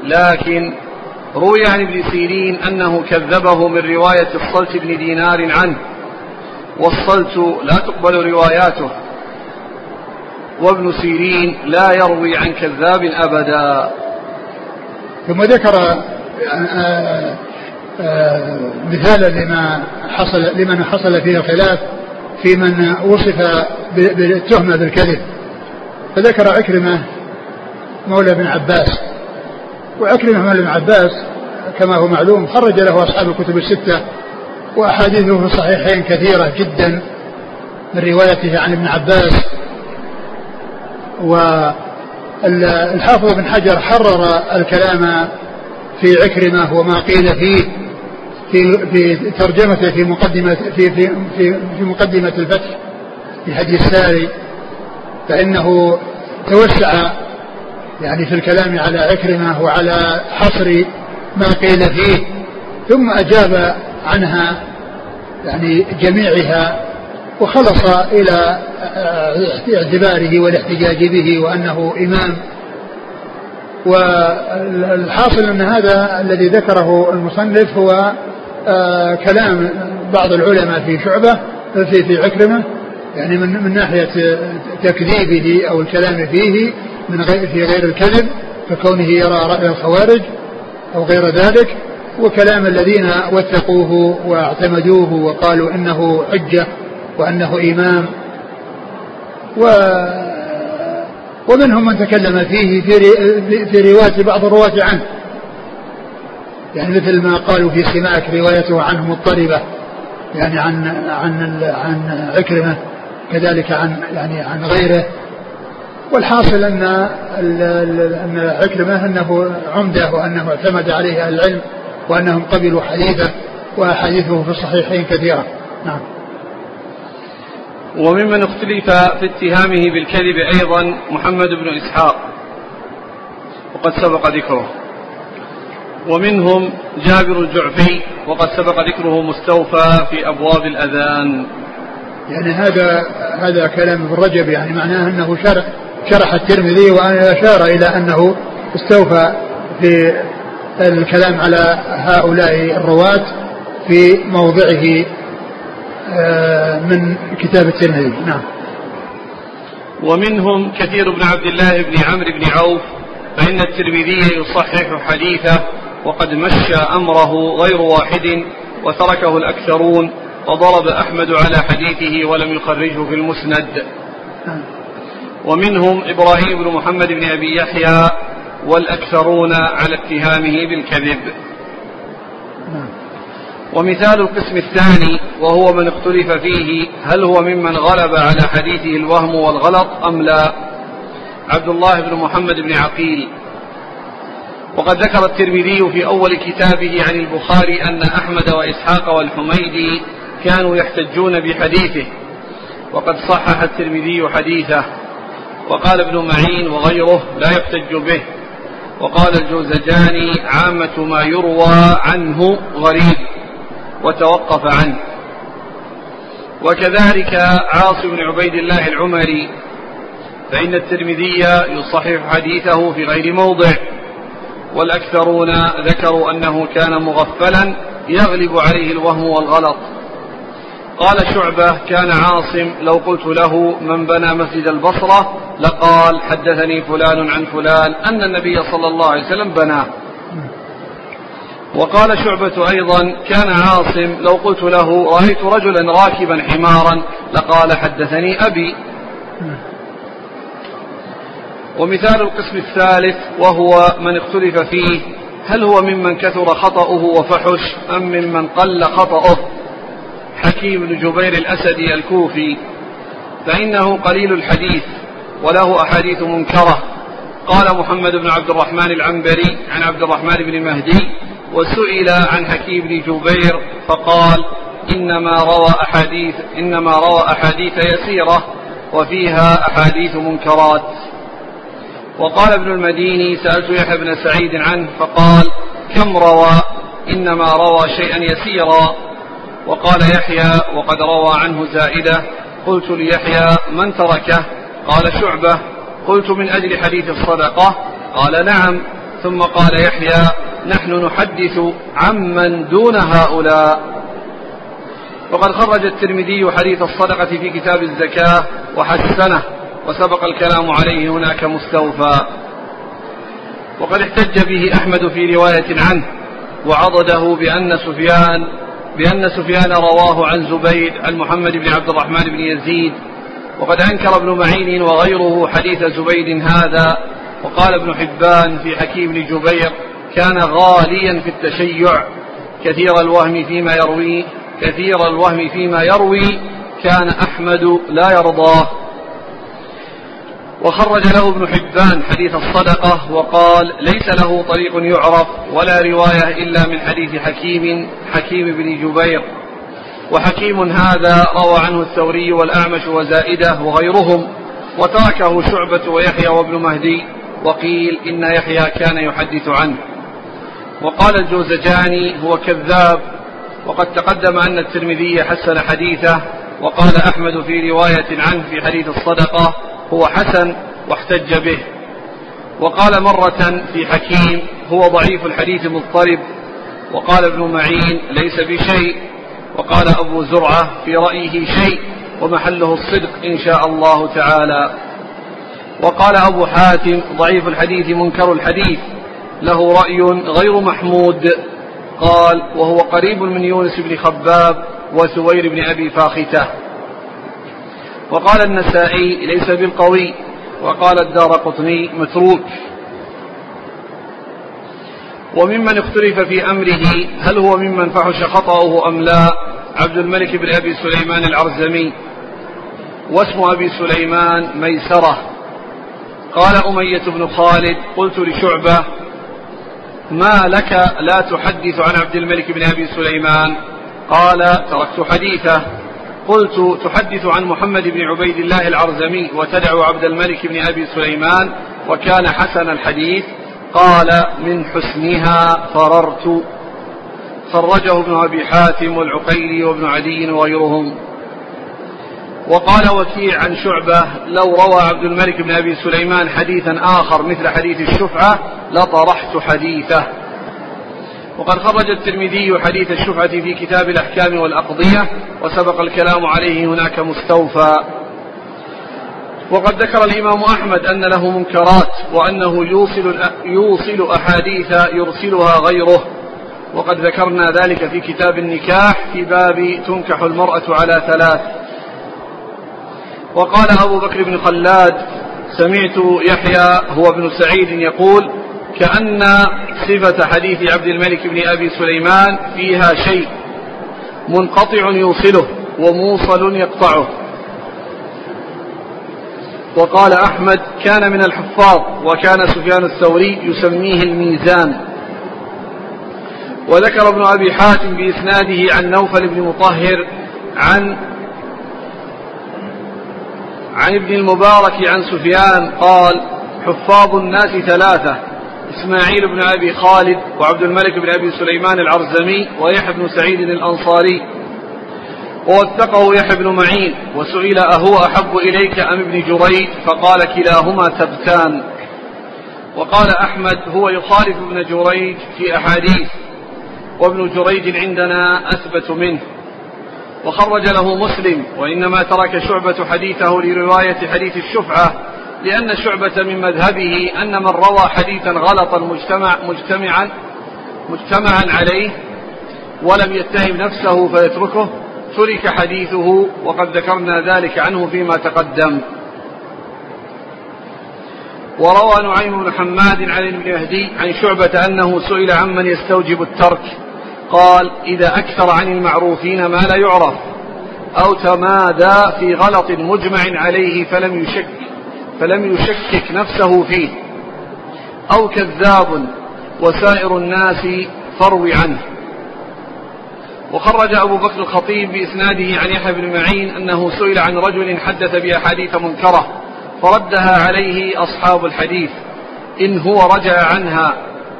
لكن روي عن ابن سيرين أنه كذبه من رواية الصلت بن دينار عنه. والصلت لا تقبل رواياته. وابن سيرين لا يروي عن كذاب أبدا. ثم ذكر آه، آه، مثالا لما حصل لمن حصل فيه الخلاف. في من وصف بالتهمة بالكذب فذكر عكرمة مولى بن عباس. وعكرمة مولى بن عباس كما هو معلوم خرج له أصحاب الكتب الستة وأحاديثه في الصحيحين كثيرة جدا من روايته عن ابن عباس. والحافظ بن حجر حرر الكلام في عكرمة وما قيل فيه. في في ترجمته في مقدمة في في في, في مقدمة الفتح في هدي الساري فإنه توسع يعني في الكلام على عكرمة وعلى حصر ما قيل فيه ثم أجاب عنها يعني جميعها وخلص إلى اعتباره والاحتجاج به وأنه إمام. والحاصل أن هذا الذي ذكره المصنف هو كلام بعض العلماء في شعبة في في عكرمة يعني من من ناحية تكذيبه أو الكلام فيه من غير في غير الكذب ككونه يرى رأي الخوارج أو غير ذلك وكلام الذين وثقوه واعتمدوه وقالوا إنه حجة وإنه إمام. و ومنهم من تكلم فيه في في رواية بعض الرواة عنه. يعني مثل ما قالوا في سماك روايته عنه مضطربه يعني عن عن عن عكرمة كذلك عن يعني عن غيره. والحاصل أن أن عكرمة أنه عمدة وأنه اعتمد عليه العلم وأنهم قبلوا حديثه وأحاديثه في الصحيحين كثيرة. نعم. وممن اختلف في اتهامه بالكذب أيضا محمد بن إسحاق وقد سبق ذكره. ومنهم جابر الجعفي وقد سبق ذكره مستوفى في أبواب الأذان. يعني هذا هذا كلام ابن رجب يعني معناه أنه شرح شرح الترمذي وأشار إلى أنه استوفى في الكلام على هؤلاء الرواة في موضعه آه، من كتاب الترمذي. نعم. ومنهم كثير بن عبد الله بن عمرو بن عوف فإن الترمذي يصحح حديثه وقد مشى أمره غير واحد وتركه الأكثرون وضرب أحمد على حديثه ولم يخرجه في المسند. ومنهم إبراهيم بن محمد بن أبي يحيى والأكثرون على اتهامه بالكذب ومثال القسم الثاني وهو من اختلف فيه هل هو ممن غلب على حديثه الوهم والغلط أم لا عبد الله بن محمد بن عقيل وقد ذكر الترمذي في أول كتابه عن البخاري أن أحمد وإسحاق والحميدي كانوا يحتجون بحديثه. وقد صحح الترمذي حديثه. وقال ابن معين وغيره لا يحتج به. وقال الجوزجاني عامة ما يروى عنه غريب وتوقف عنه. وكذلك عاصم بن عبيد الله العمري فإن الترمذي يصحح حديثه في غير موضع. والأكثرون ذكروا أنه كان مغفلا يغلب عليه الوهم والغلط. قال شعبة كان عاصم لو قلت له من بنى مسجد البصرة لقال حدثني فلان عن فلان أن النبي صلى الله عليه وسلم بناه. وقال شعبة أيضا كان عاصم لو قلت له رأيت رجلا راكبا حمارا لقال حدثني أبي. ومثال القسم الثالث وهو من اختلف فيه هل هو ممن كثر خطأه وفحش أم ممن قل خطأه؟ حكيم بن جبير الأسدي الكوفي. فإنه قليل الحديث وله أحاديث منكرة. قال محمد بن عبد الرحمن العنبري عن عبد الرحمن بن مهدي وسئل عن حكيم بن جبير فقال إنما روى أحاديث إنما روى أحاديث يسيرة وفيها أحاديث منكرات. وقال ابن المديني سألت يحيى بن سعيد عنه فقال كم روى؟ إنما روى شيئا يسيرا. وقال يحيى وقد روى عنه زائدة. قلت ليحيى من تركه؟ قال شعبة. قلت من أجل حديث الصدقة؟ قال نعم. ثم قال يحيى نحن نحدث عمن دون هؤلاء. وقد خرج الترمذي حديث الصدقة في كتاب الزكاة وحسنه. وسبق الكلام عليه هناك مستوفى. وقد احتج به أحمد في رواية عنه وعضده بأن سفيان بأن سفيان رواه عن زبيد عن محمد بن عبد الرحمن بن يزيد. وقد أنكر ابن معين وغيره حديث زبيد هذا. وقال ابن حبان في حكيم بن جبير كان غاليا في التشيع كثير الوهم فيما يروي كثير الوهم فيما يروي كان أحمد لا يرضاه. وخرج له ابن حبان حديث الصدقة وقال ليس له طريق يعرف ولا رواية إلا من حديث حكيم حكيم بن جبير. وحكيم هذا روى عنه الثوري والأعمش وزائدة وغيرهم وتركه شعبة ويحيى وابن مهدي وقيل إن يحيى كان يحدث عنه. وقال الجوزجاني هو كذاب وقد تقدم أن الترمذي حسن حديثه وقال أحمد في رواية عنه في حديث الصدقة هو حسن واحتج به. وقال مرة في حكيم هو ضعيف الحديث مضطرب. وقال ابن معين ليس بشيء. وقال أبو زرعة في رأيه شيء ومحله الصدق إن شاء الله تعالى. وقال أبو حاتم ضعيف الحديث منكر الحديث. له رأي غير محمود. قال وهو قريب من يونس بن خباب وسوير بن أبي فاختة. وقال النسائي ليس بالقوي. وقال الدار قطني متروك. وممن اختلف في أمره هل هو ممن فحش خطأه أم لا؟ عبد الملك بن أبي سليمان العرزمي واسم أبي سليمان ميسرة. قال أمية بن خالد قلت لشعبة ما لك لا تحدث عن عبد الملك بن أبي سليمان؟ قال تركت حديثه. قلت تحدث عن محمد بن عبيد الله العرزمي وتدعو عبد الملك بن أبي سليمان وكان حسن الحديث. قال من حسنها فررت. خرجه ابن أبي حاتم والعقيلي وابن عدي وغيرهم. وقال وكيع عن شعبة لو روى عبد الملك بن أبي سليمان حديثا آخر مثل حديث الشفعة لطرحت حديثه. وقد خرج الترمذي حديث الشفعة في كتاب الأحكام والأقضية وسبق الكلام عليه هناك مستوفى. وقد ذكر الإمام أحمد أن له منكرات وأنه يوصل يوصل أحاديث يرسلها غيره. وقد ذكرنا ذلك في كتاب النكاح في باب تنكح المرأة على ثلاث. وقال أبو بكر بن خلاد سمعت يحيى هو ابن سعيد يقول كأن صفة حديث عبد الملك بن أبي سليمان فيها شيء منقطع يوصله وموصل يقطعه. وقال أحمد كان من الحفاظ وكان سفيان الثوري يسميه الميزان. وذكر ابن أبي حاتم بإسناده عن نوفل بن مطهر عن عن ابن المبارك عن سفيان قال حفاظ الناس ثلاثة. إسماعيل بن أبي خالد وعبد الملك بن أبي سليمان العرزمي ويحيى بن سعيد الأنصاري. ووثقه يحيى بن معين وسئل أهو أحب إليك أم ابن جريج؟ فقال كلاهما تبتان. وقال أحمد هو يخالف ابن جريج في أحاديث وابن جريج عندنا أثبت منه. وخرج له مسلم وإنما ترك شعبة حديثه لرواية حديث الشفعة لأن شعبة من مذهبه أن من روى حديثا غلطا مجتمع مجتمعا مجتمعا عليه ولم يتهم نفسه فيتركه ترك حديثه وقد ذكرنا ذلك عنه فيما تقدم. وروى نعيم بن حماد عن ابن مهدي عن شعبة أنه سئل عمن يستوجب الترك قال إذا أكثر عن المعروفين ما لا يعرف أو تمادى في غلط مجمع عليه فلم يشك. فلم يشكك نفسه فيه. أو كذاب وسائر الناس فروي عنه. وخرج أبو بكر الخطيب بإسناده عن يحيى بن معين أنه سئل عن رجل حدث بأحاديث منكرة فردها عليه أصحاب الحديث. إن هو رجع عنها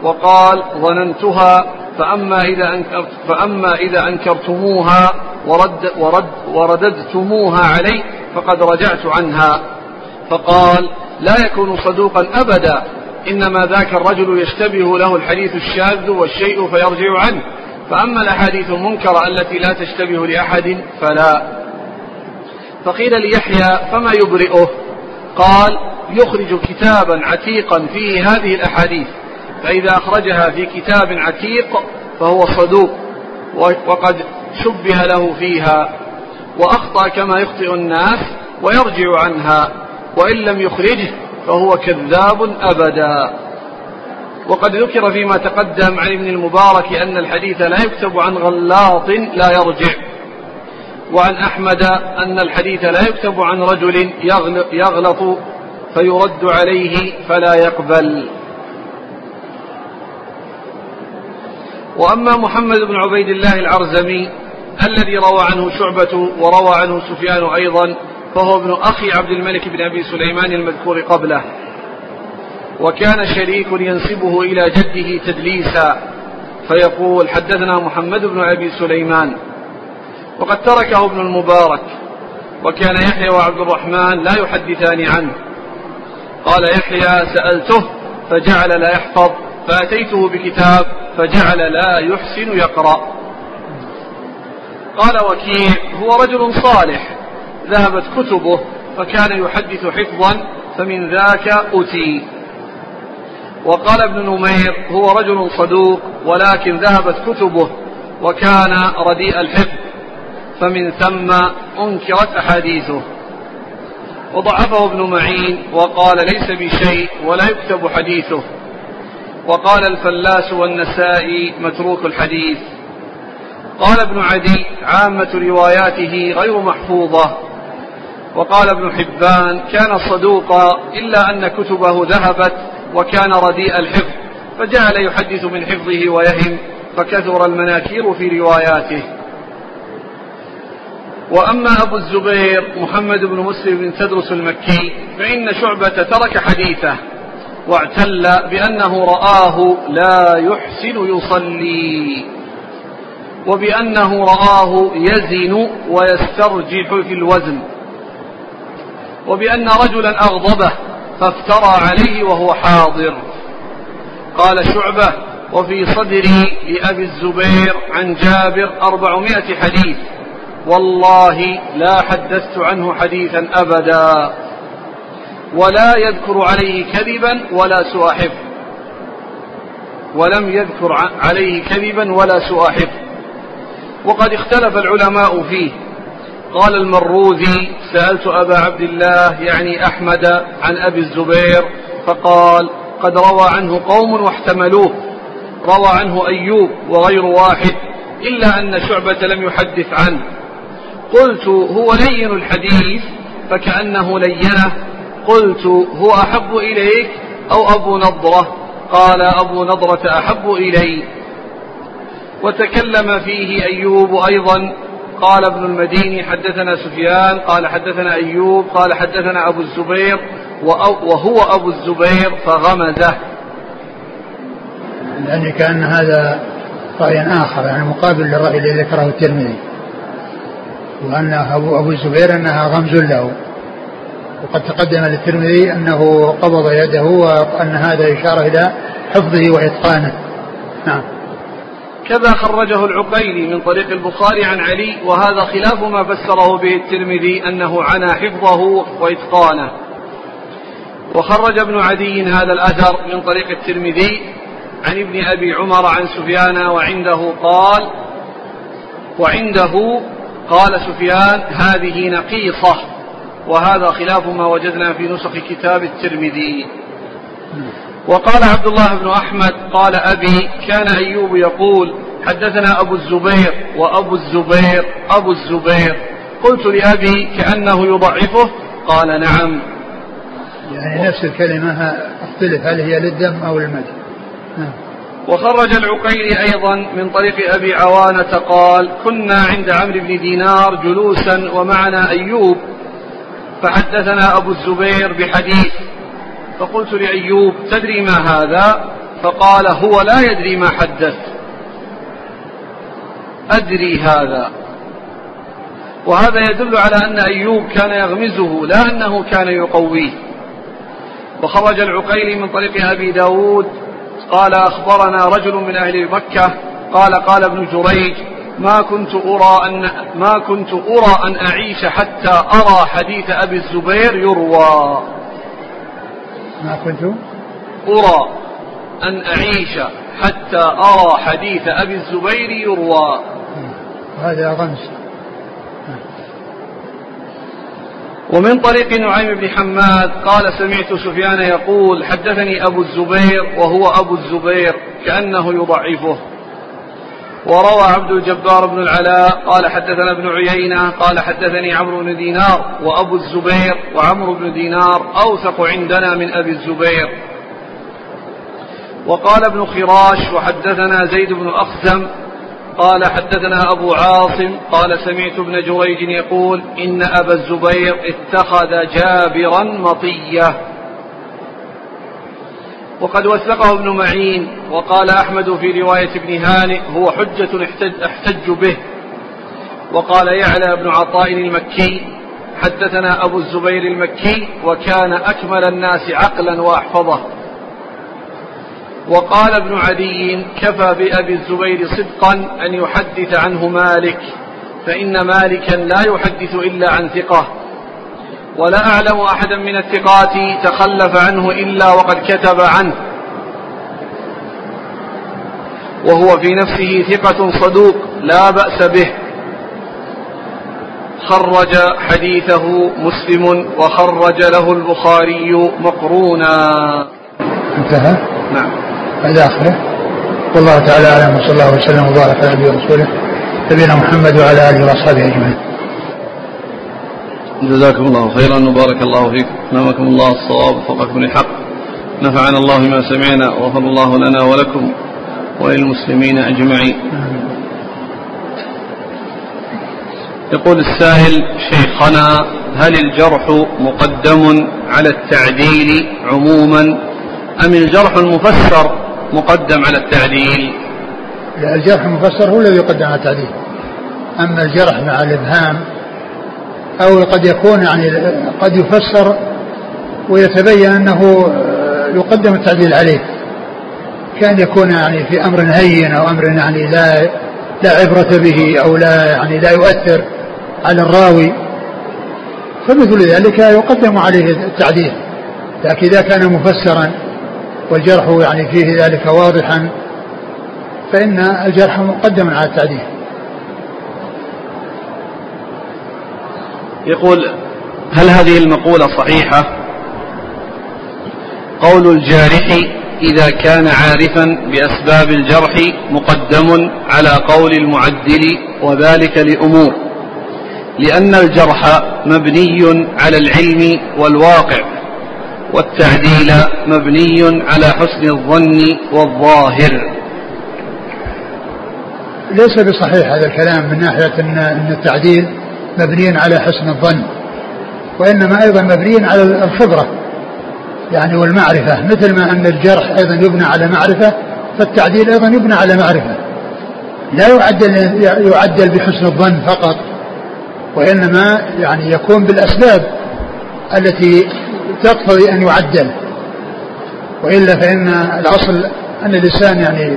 وقال ظننتها فأما إذا أنكرت فأما إذا أنكرتموها ورد ورد ورددتموها علي فقد رجعت عنها. فقال لا يكون صدوقا أبدا إنما ذاك الرجل يشتبه له الحديث الشاذ والشيء فيرجع عنه. فأما الأحاديث المنكرة التي لا تشتبه لأحد فلا. فقيل ليحيى فما يبرئه؟ قال يخرج كتابا عتيقا فيه هذه الأحاديث فإذا أخرجها في كتاب عتيق فهو صدوق وقد شبه له فيها وأخطأ كما يخطئ الناس ويرجع عنها. وإن لم يخرجه فهو كذاب أبدا. وقد ذكر فيما تقدم عن ابن المبارك أن الحديث لا يكتب عن غلاط لا يرجع وعن أحمد أن الحديث لا يكتب عن رجل يغلط فيرد عليه فلا يقبل. وأما محمد بن عبيد الله العرزمي الذي روى عنه شعبة وروى عنه سفيان أيضا فهو ابن أخي عبد الملك بن أبي سليمان المذكور قبله. وكان شريك ينسبه إلى جده تدليسا. فيقول حدثنا محمد بن أبي سليمان. وقد تركه ابن المبارك. وكان يحيى وعبد الرحمن لا يحدثان عنه. قال يحيى سألته فجعل لا يحفظ. فأتيته بكتاب فجعل لا يحسن يقرأ. قال وكيع هو رجل صالح. ذهبت كتبه فكان يحدث حفظا فمن ذاك أتي. وقال ابن نمير هو رجل صدوق ولكن ذهبت كتبه وكان رديء الحفظ فمن ثم أنكرت أحاديثه. وضعفه ابن معين وقال ليس بشيء ولا يكتب حديثه. وقال الفلاس والنسائي متروك الحديث. قال ابن عدي عامة رواياته غير محفوظة. وقال ابن حبان كان صدوقا إلا أن كتبه ذهبت وكان رديء الحفظ فجعل يحدث من حفظه ويهم فكثر المناكير في رواياته. وأما أبو الزبير محمد بن مسلم بن تدرس المكي فإن شعبة ترك حديثه واعتل بأنه رآه لا يحسن يصلي وبأنه رآه يزن ويسترجح في الوزن. وبأن رجلا أغضبه فافترى عليه وهو حاضر. قال شعبة وفي صدري لأبي الزبير عن جابر أربعمائة حديث. والله لا حدثت عنه حديثا أبدا. ولا يذكر عليه كذبا ولا سوء ولم يذكر عليه كذبا ولا سوء وقد اختلف العلماء فيه. قال المروذي سألت أبا عبد الله يعني أحمد عن أبي الزبير فقال قد روى عنه قوم واحتملوه روى عنه أيوب وغير واحد إلا أن شعبة لم يحدث عنه. قلت هو لين الحديث فكأنه لينة. قلت هو أحب إليك أو أبو نضرة؟ قال أبو نضرة أحب إلي. وتكلم فيه أيوب أيضا قال ابن المديني حدثنا سفيان قال حدثنا أيوب قال حدثنا أبو الزبير وهو أبو الزبير فغمزه. يعني كأن هذا رأي آخر يعني مقابل للرأي الذي ذكره الترمذي. وأن أبو, أبو الزبير أنها غمز له. وقد تقدم للترمذي أنه قبض يده وأن هذا إشارة إلى حفظه وإتقانه. نعم. كذا خرجه العقيلي من طريق البخاري عن علي وهذا خلاف ما فسره به الترمذي أنه عنا حفظه وإتقانه. وخرج ابن عدي هذا الأثر من طريق الترمذي عن ابن أبي عمر عن سفيان وعنده قال وعنده قال سفيان هذه نقيصة. وهذا خلاف ما وجدنا في نسخ كتاب الترمذي. وقال عبد الله بن أحمد قال أبي كان أيوب يقول حدثنا أبو الزبير وأبو الزبير أبو الزبير. قلت لأبي كأنه يضعفه؟ قال نعم. يعني نفس الكلمة اختلف هل هي للدم أو للمد نعم. وخرج العقيلي أيضا من طريق أبي عوانة قال كنا عند عمرو بن دينار جلوسا ومعنا أيوب فحدثنا أبو الزبير بحديث فقلت لأيوب تدري ما هذا؟ فقال هو لا يدري ما حدث. أدري هذا. وهذا يدل على أن أيوب كان يغمزه لا أنه كان يقويه. وخرج العقيلي من طريق أبي داود قال أخبرنا رجل من أهل مكة. قال قال ابن جريج ما كنت أرى أن ما كنت أرى أن أعيش حتى أرى حديث أبي الزبير يروى. ما كنت أرى أن أعيش حتى أرى حديث أبي الزبير يروى. هذا غمس ومن طريق نعيم بن حماد قال سمعت سفيان يقول حدثني أبو الزبير وهو أبو الزبير كأنه يضعفه. وروى عبد الجبار بن العلاء قال حدثنا ابن عيينة قال حدثني عمرو بن دينار وأبو الزبير وعمرو بن دينار أوثق عندنا من أبي الزبير. وقال ابن خراش وحدثنا زيد بن أخزم قال حدثنا أبو عاصم قال سمعت ابن جريج يقول إن أبا الزبير اتخذ جابرا مطية. وقد وثقه ابن معين وقال أحمد في رواية ابن هانئ هو حجة احتج, احتج به. وقال يعلى بن عطاء المكي حدثنا أبو الزبير المكي وكان أكمل الناس عقلا وأحفظه. وقال ابن عدي كفى بأبي الزبير صدقا أن يحدث عنه مالك فإن مالكا لا يحدث إلا عن ثقة. ولا أعلم أحدا من الثقات تخلف عنه إلا وقد كتب عنه. وهو في نفسه ثقة صدوق لا بأس به. خرج حديثه مسلم وخرج له البخاري مقرونا. انتهى؟ نعم. هذا آخره. والله تعالى أعلم وصلى الله وسلم وبارك على نبينا ورسوله نبينا محمد وعلى آله وأصحابه أجمعين. جزاكم الله خيرا وبارك الله فيكم نامكم الله الصواب وفقكم للحق. نفعنا الله ما سمعنا وغفر الله لنا ولكم وللمسلمين أجمعين. يقول السائل شيخنا هل الجرح مقدم على التعديل عموما أم الجرح المفسر مقدم على التعديل؟ لا الجرح المفسر هو الذي يقدم على التعديل. أما الجرح مع الإبهام أو قد يكون يعني قد يفسر ويتبين أنه يقدم التعديل عليه كأن يكون يعني في أمر هين أو أمر يعني لا لا عبرة به أو لا يعني لا يؤثر على الراوي. فمثل ذلك يقدم عليه التعديل لكن إذا كان مفسرا والجرح يعني فيه ذلك واضحا فإن الجرح مقدم على التعديل. يقول هل هذه المقولة صحيحة؟ قول الجارح إذا كان عارفا بأسباب الجرح مقدم على قول المعدل وذلك لأمور. لأن الجرح مبني على العلم والواقع والتعديل مبني على حسن الظن والظاهر. ليس بصحيح هذا الكلام من ناحية أن التعديل. مبني على حسن الظن وإنما أيضا مبني على الخبرة يعني والمعرفة مثل ما أن الجرح أيضا يبنى على معرفة فالتعديل أيضا يبنى على معرفة. لا يعدل يعدل بحسن الظن فقط وإنما يعني يكون بالأسباب التي تقتضي أن يعدل. وإلا فإن الأصل أن الإنسان يعني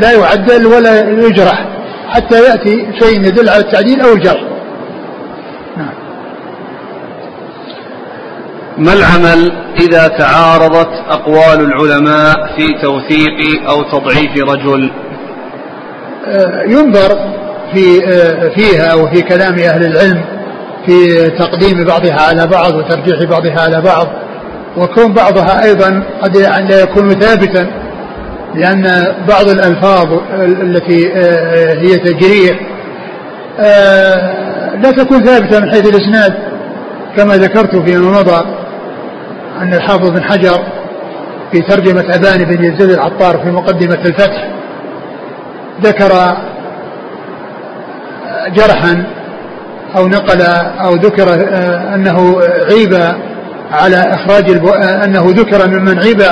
لا يعدل ولا يجرح حتى يأتي شيء يدل على التعديل أو الجرح نعم ما العمل إذا تعارضت أقوال العلماء في توثيق أو تضعيف رجل؟ آه، ينظر في آه، فيها وفي كلام أهل العلم في تقديم بعضها على بعض وترجيح بعضها على بعض. وكون بعضها أيضا قد لا يكون ثابتا لأن بعض الألفاظ التي آه، هي تجريح لا تكون ثابتة من حيث الإسناد كما ذكرت فيما مضى. أن الحافظ بن حجر في ترجمة أبان بن يزيد العطار في مقدمة الفتح ذكر جرحا أو نقل أو ذكر آه، أنه عيب على إخراج. آه، أنه ذكر ممن عيب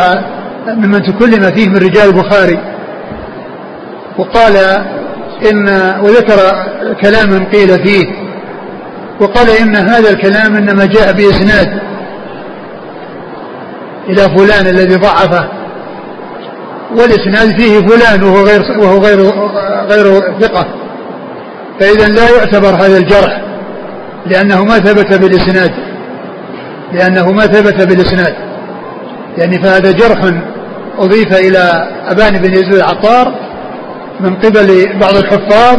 ممن تكلم فيه من رجال البخاري وقال إن وذكر كلاما قيل فيه وقال إن هذا الكلام إنما جاء بإسناد إلى فلان الذي ضعفه. والإسناد فيه فلان وهو غير وهو غير غير ثقة. فإذا لا يعتبر هذا الجرح لأنه ما ثبت بالإسناد. لأنه ما ثبت بالإسناد. يعني فهذا جرح أضيف إلى أبان بن يزيد العطار من قبل بعض الحفاظ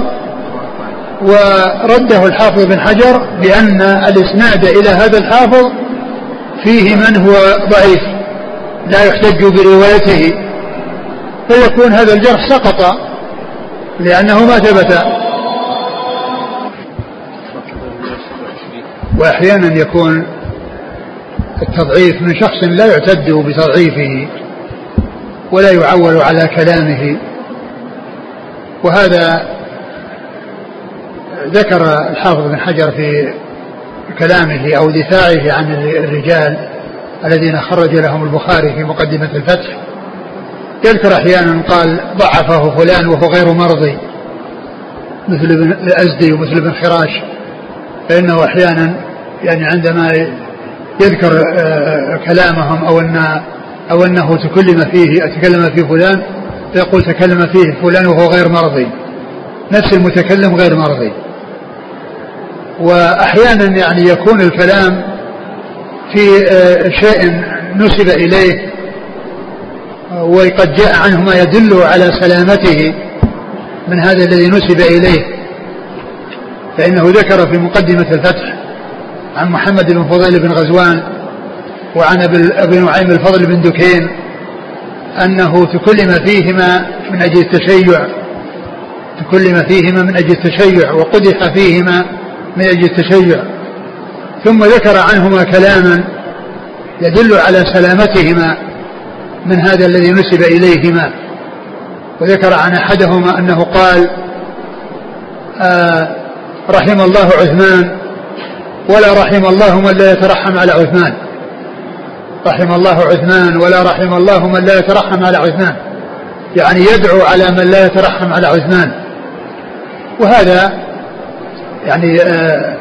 ورده الحافظ بن حجر بأن الإسناد إلى هذا الحافظ فيه من هو ضعيف. لا يحتج بروايته فيكون هذا الجرح سقط لأنه ما ثبت. وأحيانا يكون التضعيف من شخص لا يعتد بتضعيفه ولا يعول على كلامه. وهذا ذكر الحافظ بن حجر في كلامه أو دفاعه عن الرجال الذين خرج لهم البخاري في مقدمة الفتح. يذكر أحيانا قال ضعفه فلان وهو غير مرضي مثل ابن الأزدي ومثل ابن خراش فإنه أحيانا يعني عندما يذكر آه، كلامهم أو أن أو أنه تكلم فيه تكلم فيه فلان فيقول تكلم فيه فلان وهو غير مرضي. نفس المتكلم غير مرضي. وأحيانا يعني يكون الكلام في آه، شيء نسب إليه وقد جاء عنه ما يدل على سلامته من هذا الذي نسب إليه. فإنه ذكر في مقدمة الفتح عن محمد بن فضيل بن غزوان وعن أبي نعيم الفضل بن دكين أنه تكلم فيهما من أجل التشيع تكلم فيهما من أجل التشيع وقدح فيهما من أجل التشيع. ثم ذكر عنهما كلاما يدل على سلامتهما من هذا الذي نسب إليهما. وذكر عن أحدهما أنه قال آه رحم الله عثمان ولا رحم الله من لا يترحم على عثمان. رحم الله عثمان ولا رحم الله من لا يترحم على عثمان. يعني يدعو على من لا يترحم على عثمان. وهذا يعني آه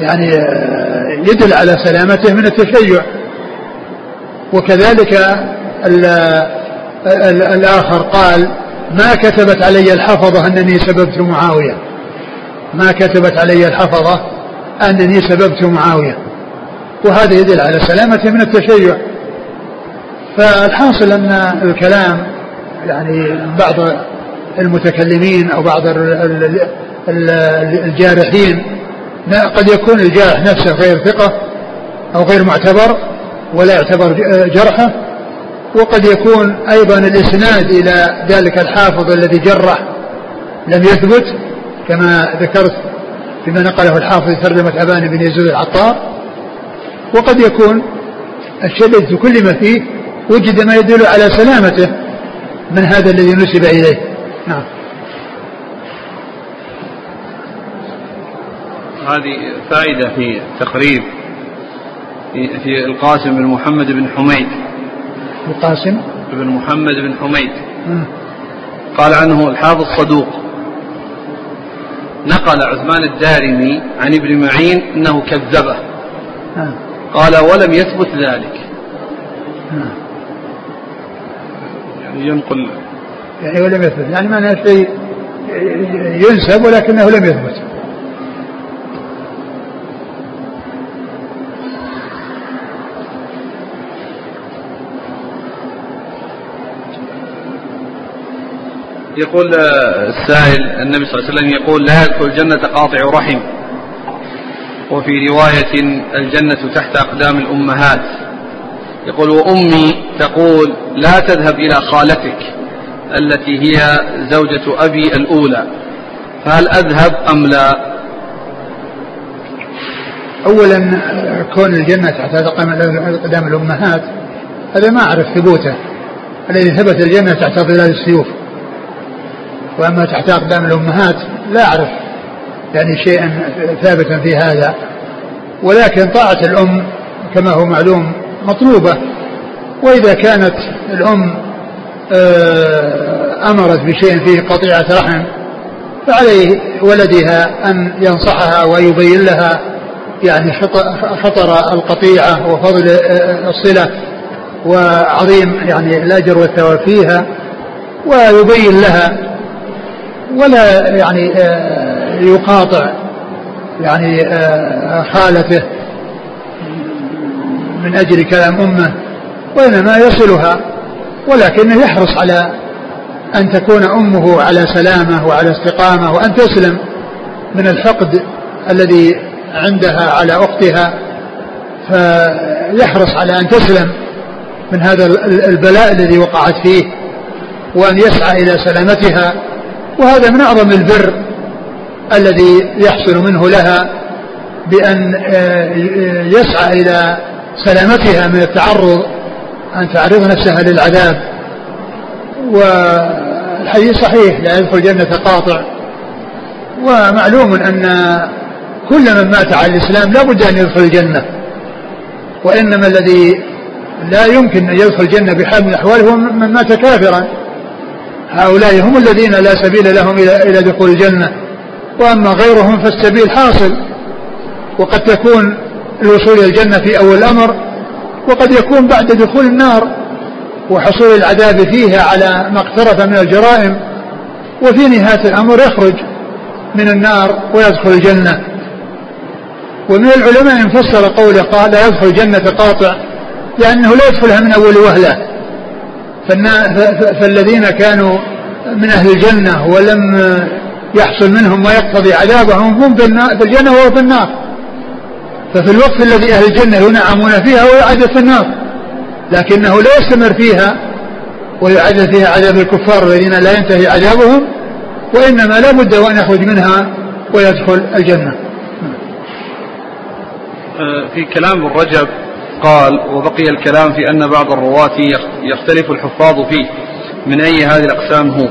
يعني آه يدل على سلامته من التشيع. وكذلك ال ال الآخر قال ما كتبت علي الحفظة أنني سببت معاوية. ما كتبت علي الحفظة أنني سببت معاوية. وهذا يدل على سلامته من التشيع. فالحاصل أن الكلام يعني بعض المتكلمين أو بعض الجارحين قد يكون الجارح نفسه غير ثقة أو غير معتبر ولا يعتبر جرحه وقد يكون أيضا الإسناد إلى ذلك الحافظ الذي جرح لم يثبت كما ذكرت فيما نقله الحافظ ترجمة أبان بن يزيد العطار وقد يكون الشيء في كل ما فيه وجد ما يدل على سلامته من هذا الذي نسب إليه. نعم. هذه فائدة في تقريب في القاسم بن محمد بن حميد. القاسم؟ بن محمد بن حميد. قال عنه الحافظ صدوق. نقل عثمان الدارمي عن ابن معين إنه كذبه. قال ولم يثبت ذلك. يعني ينقل. يعني ولم يثبت. يعني معنى شيء ينسب ولكنه لم يثبت. يقول السائل النبي صلى الله عليه وسلم يقول لا يدخل الجنة قاطع رحم. وفي رواية الجنة تحت أقدام الأمهات. يقول وأمي تقول لا تذهب إلى خالتك التي هي زوجة أبي الأولى. فهل أذهب أم لا؟ أولا كون الجنة تحت أقدام الأمهات هذا ما أعرف ثبوته. الذي ثبت الجنة تحت ظلال السيوف. وأما تحت أقدام الأمهات لا أعرف يعني شيئا ثابتا في هذا. ولكن طاعة الأم كما هو معلوم مطلوبة. وإذا كانت الأم آه، أمرت بشيء فيه قطيعة رحم فعليه ولدها أن ينصحها ويبين لها يعني خطر القطيعة وفضل الصلة وعظيم يعني الأجر والثواب فيها ويبين لها ولا يعني آه، يقاطع يعني آه، خالته من أجل كلام أمه وإنما يصلها ولكنه يحرص على أن تكون أمه على سلامة وعلى استقامة وأن تسلم من الحقد الذي عندها على أختها فيحرص على أن تسلم من هذا البلاء الذي وقعت فيه وأن يسعى إلى سلامتها وهذا من أعظم البر الذي يحصل منه لها بأن آه، يسعى إلى سلامتها من التعرض أن تعرض نفسها للعذاب. والحديث صحيح لا يدخل الجنة قاطع. ومعلوم أن كل من مات على الإسلام لا بد أن يدخل الجنة. وإنما الذي لا يمكن أن يدخل الجنة بحال من الأحوال هو من مات كافرا. هؤلاء هم الذين لا سبيل لهم إلى إلى دخول الجنة. وأما غيرهم فالسبيل حاصل. وقد تكون الوصول إلى الجنة في أول الأمر وقد يكون بعد دخول النار وحصول العذاب فيها على ما اقترف من الجرائم. وفي نهاية الأمر يخرج من النار ويدخل الجنة. ومن العلماء فسر قوله قال لا يدخل الجنة قاطع لأنه لا يدخلها من أول وهلة. فالذين كانوا من أهل الجنة ولم يحصل منهم ما يقتضي عذابهم هم في الجنة وهو في النار. ففي الوقت الذي أهل الجنة ينعمون فيها هو يعذب في النار. لكنه لا يستمر فيها ويعذب فيها عذاب الكفار الذين لا ينتهي عذابهم وإنما لا بد وأن يخرج منها ويدخل الجنة. آه، في كلام الرجب قال وبقي الكلام في أن بعض الرواة يختلف الحفاظ فيه. من أي هذه الأقسام هو؟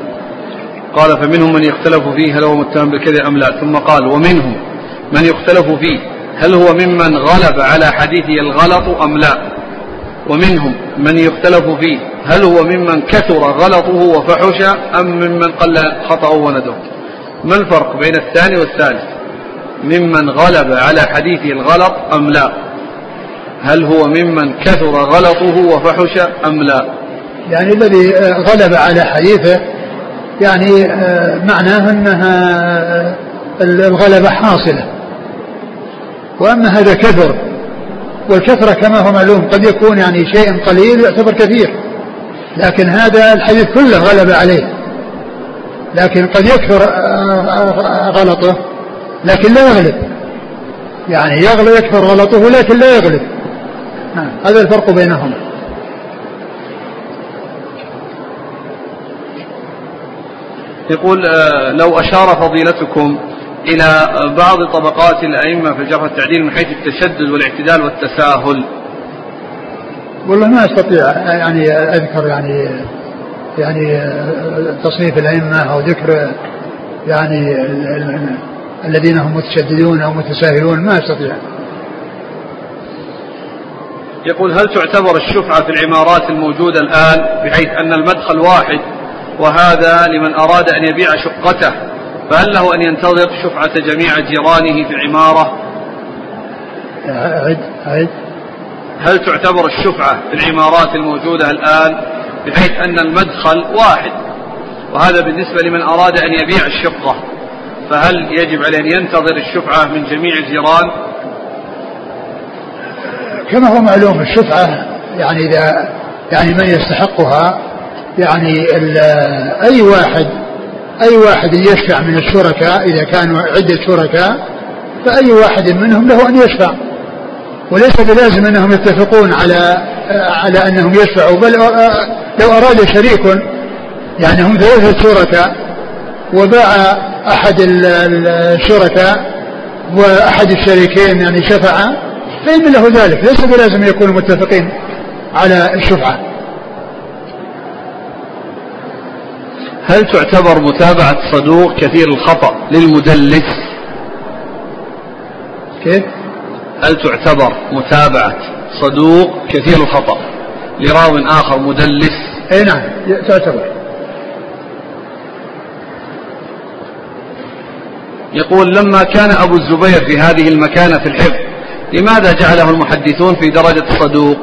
قال فمنهم من يختلف فيه هل هو متهم بالكذب أم لا. ثم قال ومنهم من يختلف فيه هل هو ممن غلب على حديثه الغلط أم لا. ومنهم من يختلف فيه هل هو ممن كثر غلطه وفحش أم ممن قل خطأه وندم ما الفرق بين الثاني والثالث؟ ممن غلب على حديثه الغلط أم لا. هل هو ممن كثر غلطه وفحش أم لا؟ يعني الذي غلب على حديثه يعني آه، معناه أنها آه، الغلبة حاصلة. وأما هذا كثر والكثرة كما هو معلوم قد يكون يعني شيء قليل يعتبر كثير لكن هذا الحديث كله غلب عليه. لكن قد يكثر آه، غلطه لكن لا يغلب. يعني يغلب يكثر غلطه لكن لا يغلب. هذا الفرق بينهما يقول آه، لو أشار فضيلتكم إلى بعض طبقات الأئمة في الجرح والتعديل من حيث التشدد والاعتدال والتساهل. والله ما أستطيع يعني أذكر يعني يعني تصنيف الأئمة أو ذكر يعني الذين هم متشددون أو متساهلون ما أستطيع. يقول هل تعتبر الشفعة في العمارات الموجودة الآن بحيث أن المدخل واحد وهذا لمن أراد أن يبيع شقته فهل له أن ينتظر شفعة جميع جيرانه في العمارة عد عد هل تعتبر الشفعة في العمارات الموجودة الآن بحيث أن المدخل واحد؟ وهذا بالنسبة لمن أراد أن يبيع الشقة فهل يجب عليه أن ينتظر الشفعة من جميع الجيران كما هو معلوم الشفعة يعني إذا يعني من يستحقها يعني أي واحد أي واحد يشفع من الشركاء إذا كانوا عدة شركاء فأي واحد منهم له أن يشفع. وليس بلازم أنهم يتفقون على على أنهم يشفعوا بل لو أراد شريك يعني هم ثلاثة شركاء وباع أحد الشركاء وأحد الشريكين يعني شفع فإن له ذلك ليس بلازم يكونوا متفقين على الشفعة. هل تعتبر متابعة صدوق كثير الخطأ للمدلس؟ كيف؟ هل تعتبر متابعة صدوق كثير الخطأ لراو آخر مدلس؟ أي نعم تعتبر. يقول لما كان أبو الزبير في هذه المكانة في الحفظ لماذا جعله المحدثون في درجة صدوق؟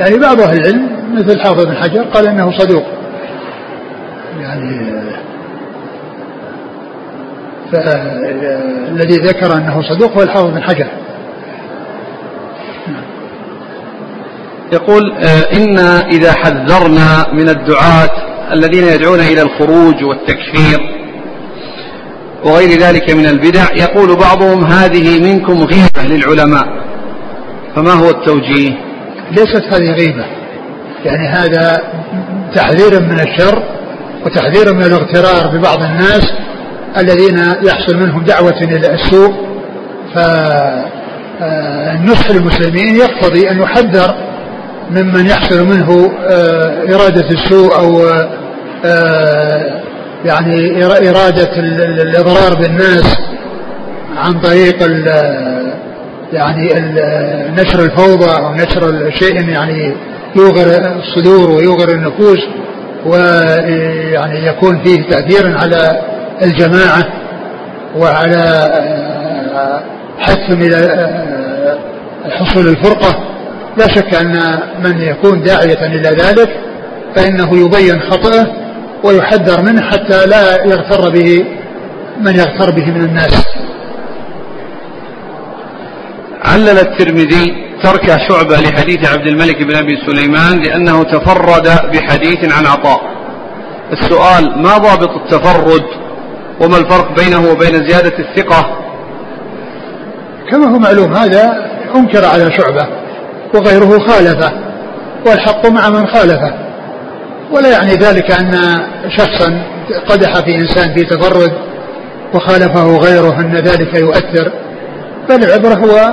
يعني بعض أهل العلم مثل حافظ بن حجر قال إنه صدوق. يعني فالذي ذكر أنه صدوق هو الحافظ بن حجر. يقول آه، إن إذا حذرنا من الدعاة الذين يدعون إلى الخروج والتكفير وغير ذلك من البدع يقول بعضهم هذه منكم غيبة للعلماء. فما هو التوجيه؟ ليست هذه غيبة. يعني هذا تحذير من الشر وتحذير من الاغترار ببعض الناس الذين يحصل منهم دعوة إلى السوء. فالنصح للمسلمين يقتضي أن يحذر ممن يحصل منه آه، إرادة السوء أو آه، يعني إرادة الإضرار بالناس عن طريق يعني نشر الفوضى أو نشر شيء يعني يوغر الصدور ويوغر النفوس ويعني يكون فيه تأثير على الجماعة وعلى آه، حث إلى حصول الفرقة. لا شك أن من يكون داعية إلى ذلك فإنه يبين خطأه ويحذر منه حتى لا يغتر به من يغتر به من الناس. علل الترمذي ترك شعبة لحديث عبد الملك بن أبي سليمان لأنه تفرد بحديث عن عطاء. السؤال ما ضابط التفرد؟ وما الفرق بينه وبين زيادة الثقة؟ كما هو معلوم هذا أنكر على شعبة وغيره خالفه والحق مع من خالفه. ولا يعني ذلك أن شخصا قدح في إنسان في تفرد وخالفه غيره أن ذلك يؤثر بل العبرة هو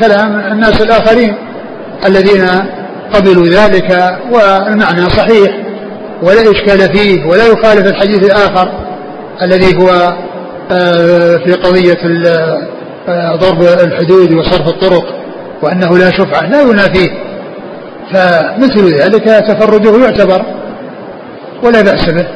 كلام الناس الآخرين الذين قبلوا ذلك والمعنى صحيح ولا إشكال فيه ولا يخالف الحديث الآخر الذي هو آه، في قضية آه، ضرب الحدود وصرف الطرق وأنه لا شفعة لا ينافيه. فمثل ذلك تفرده يعتبر ولا بأس به.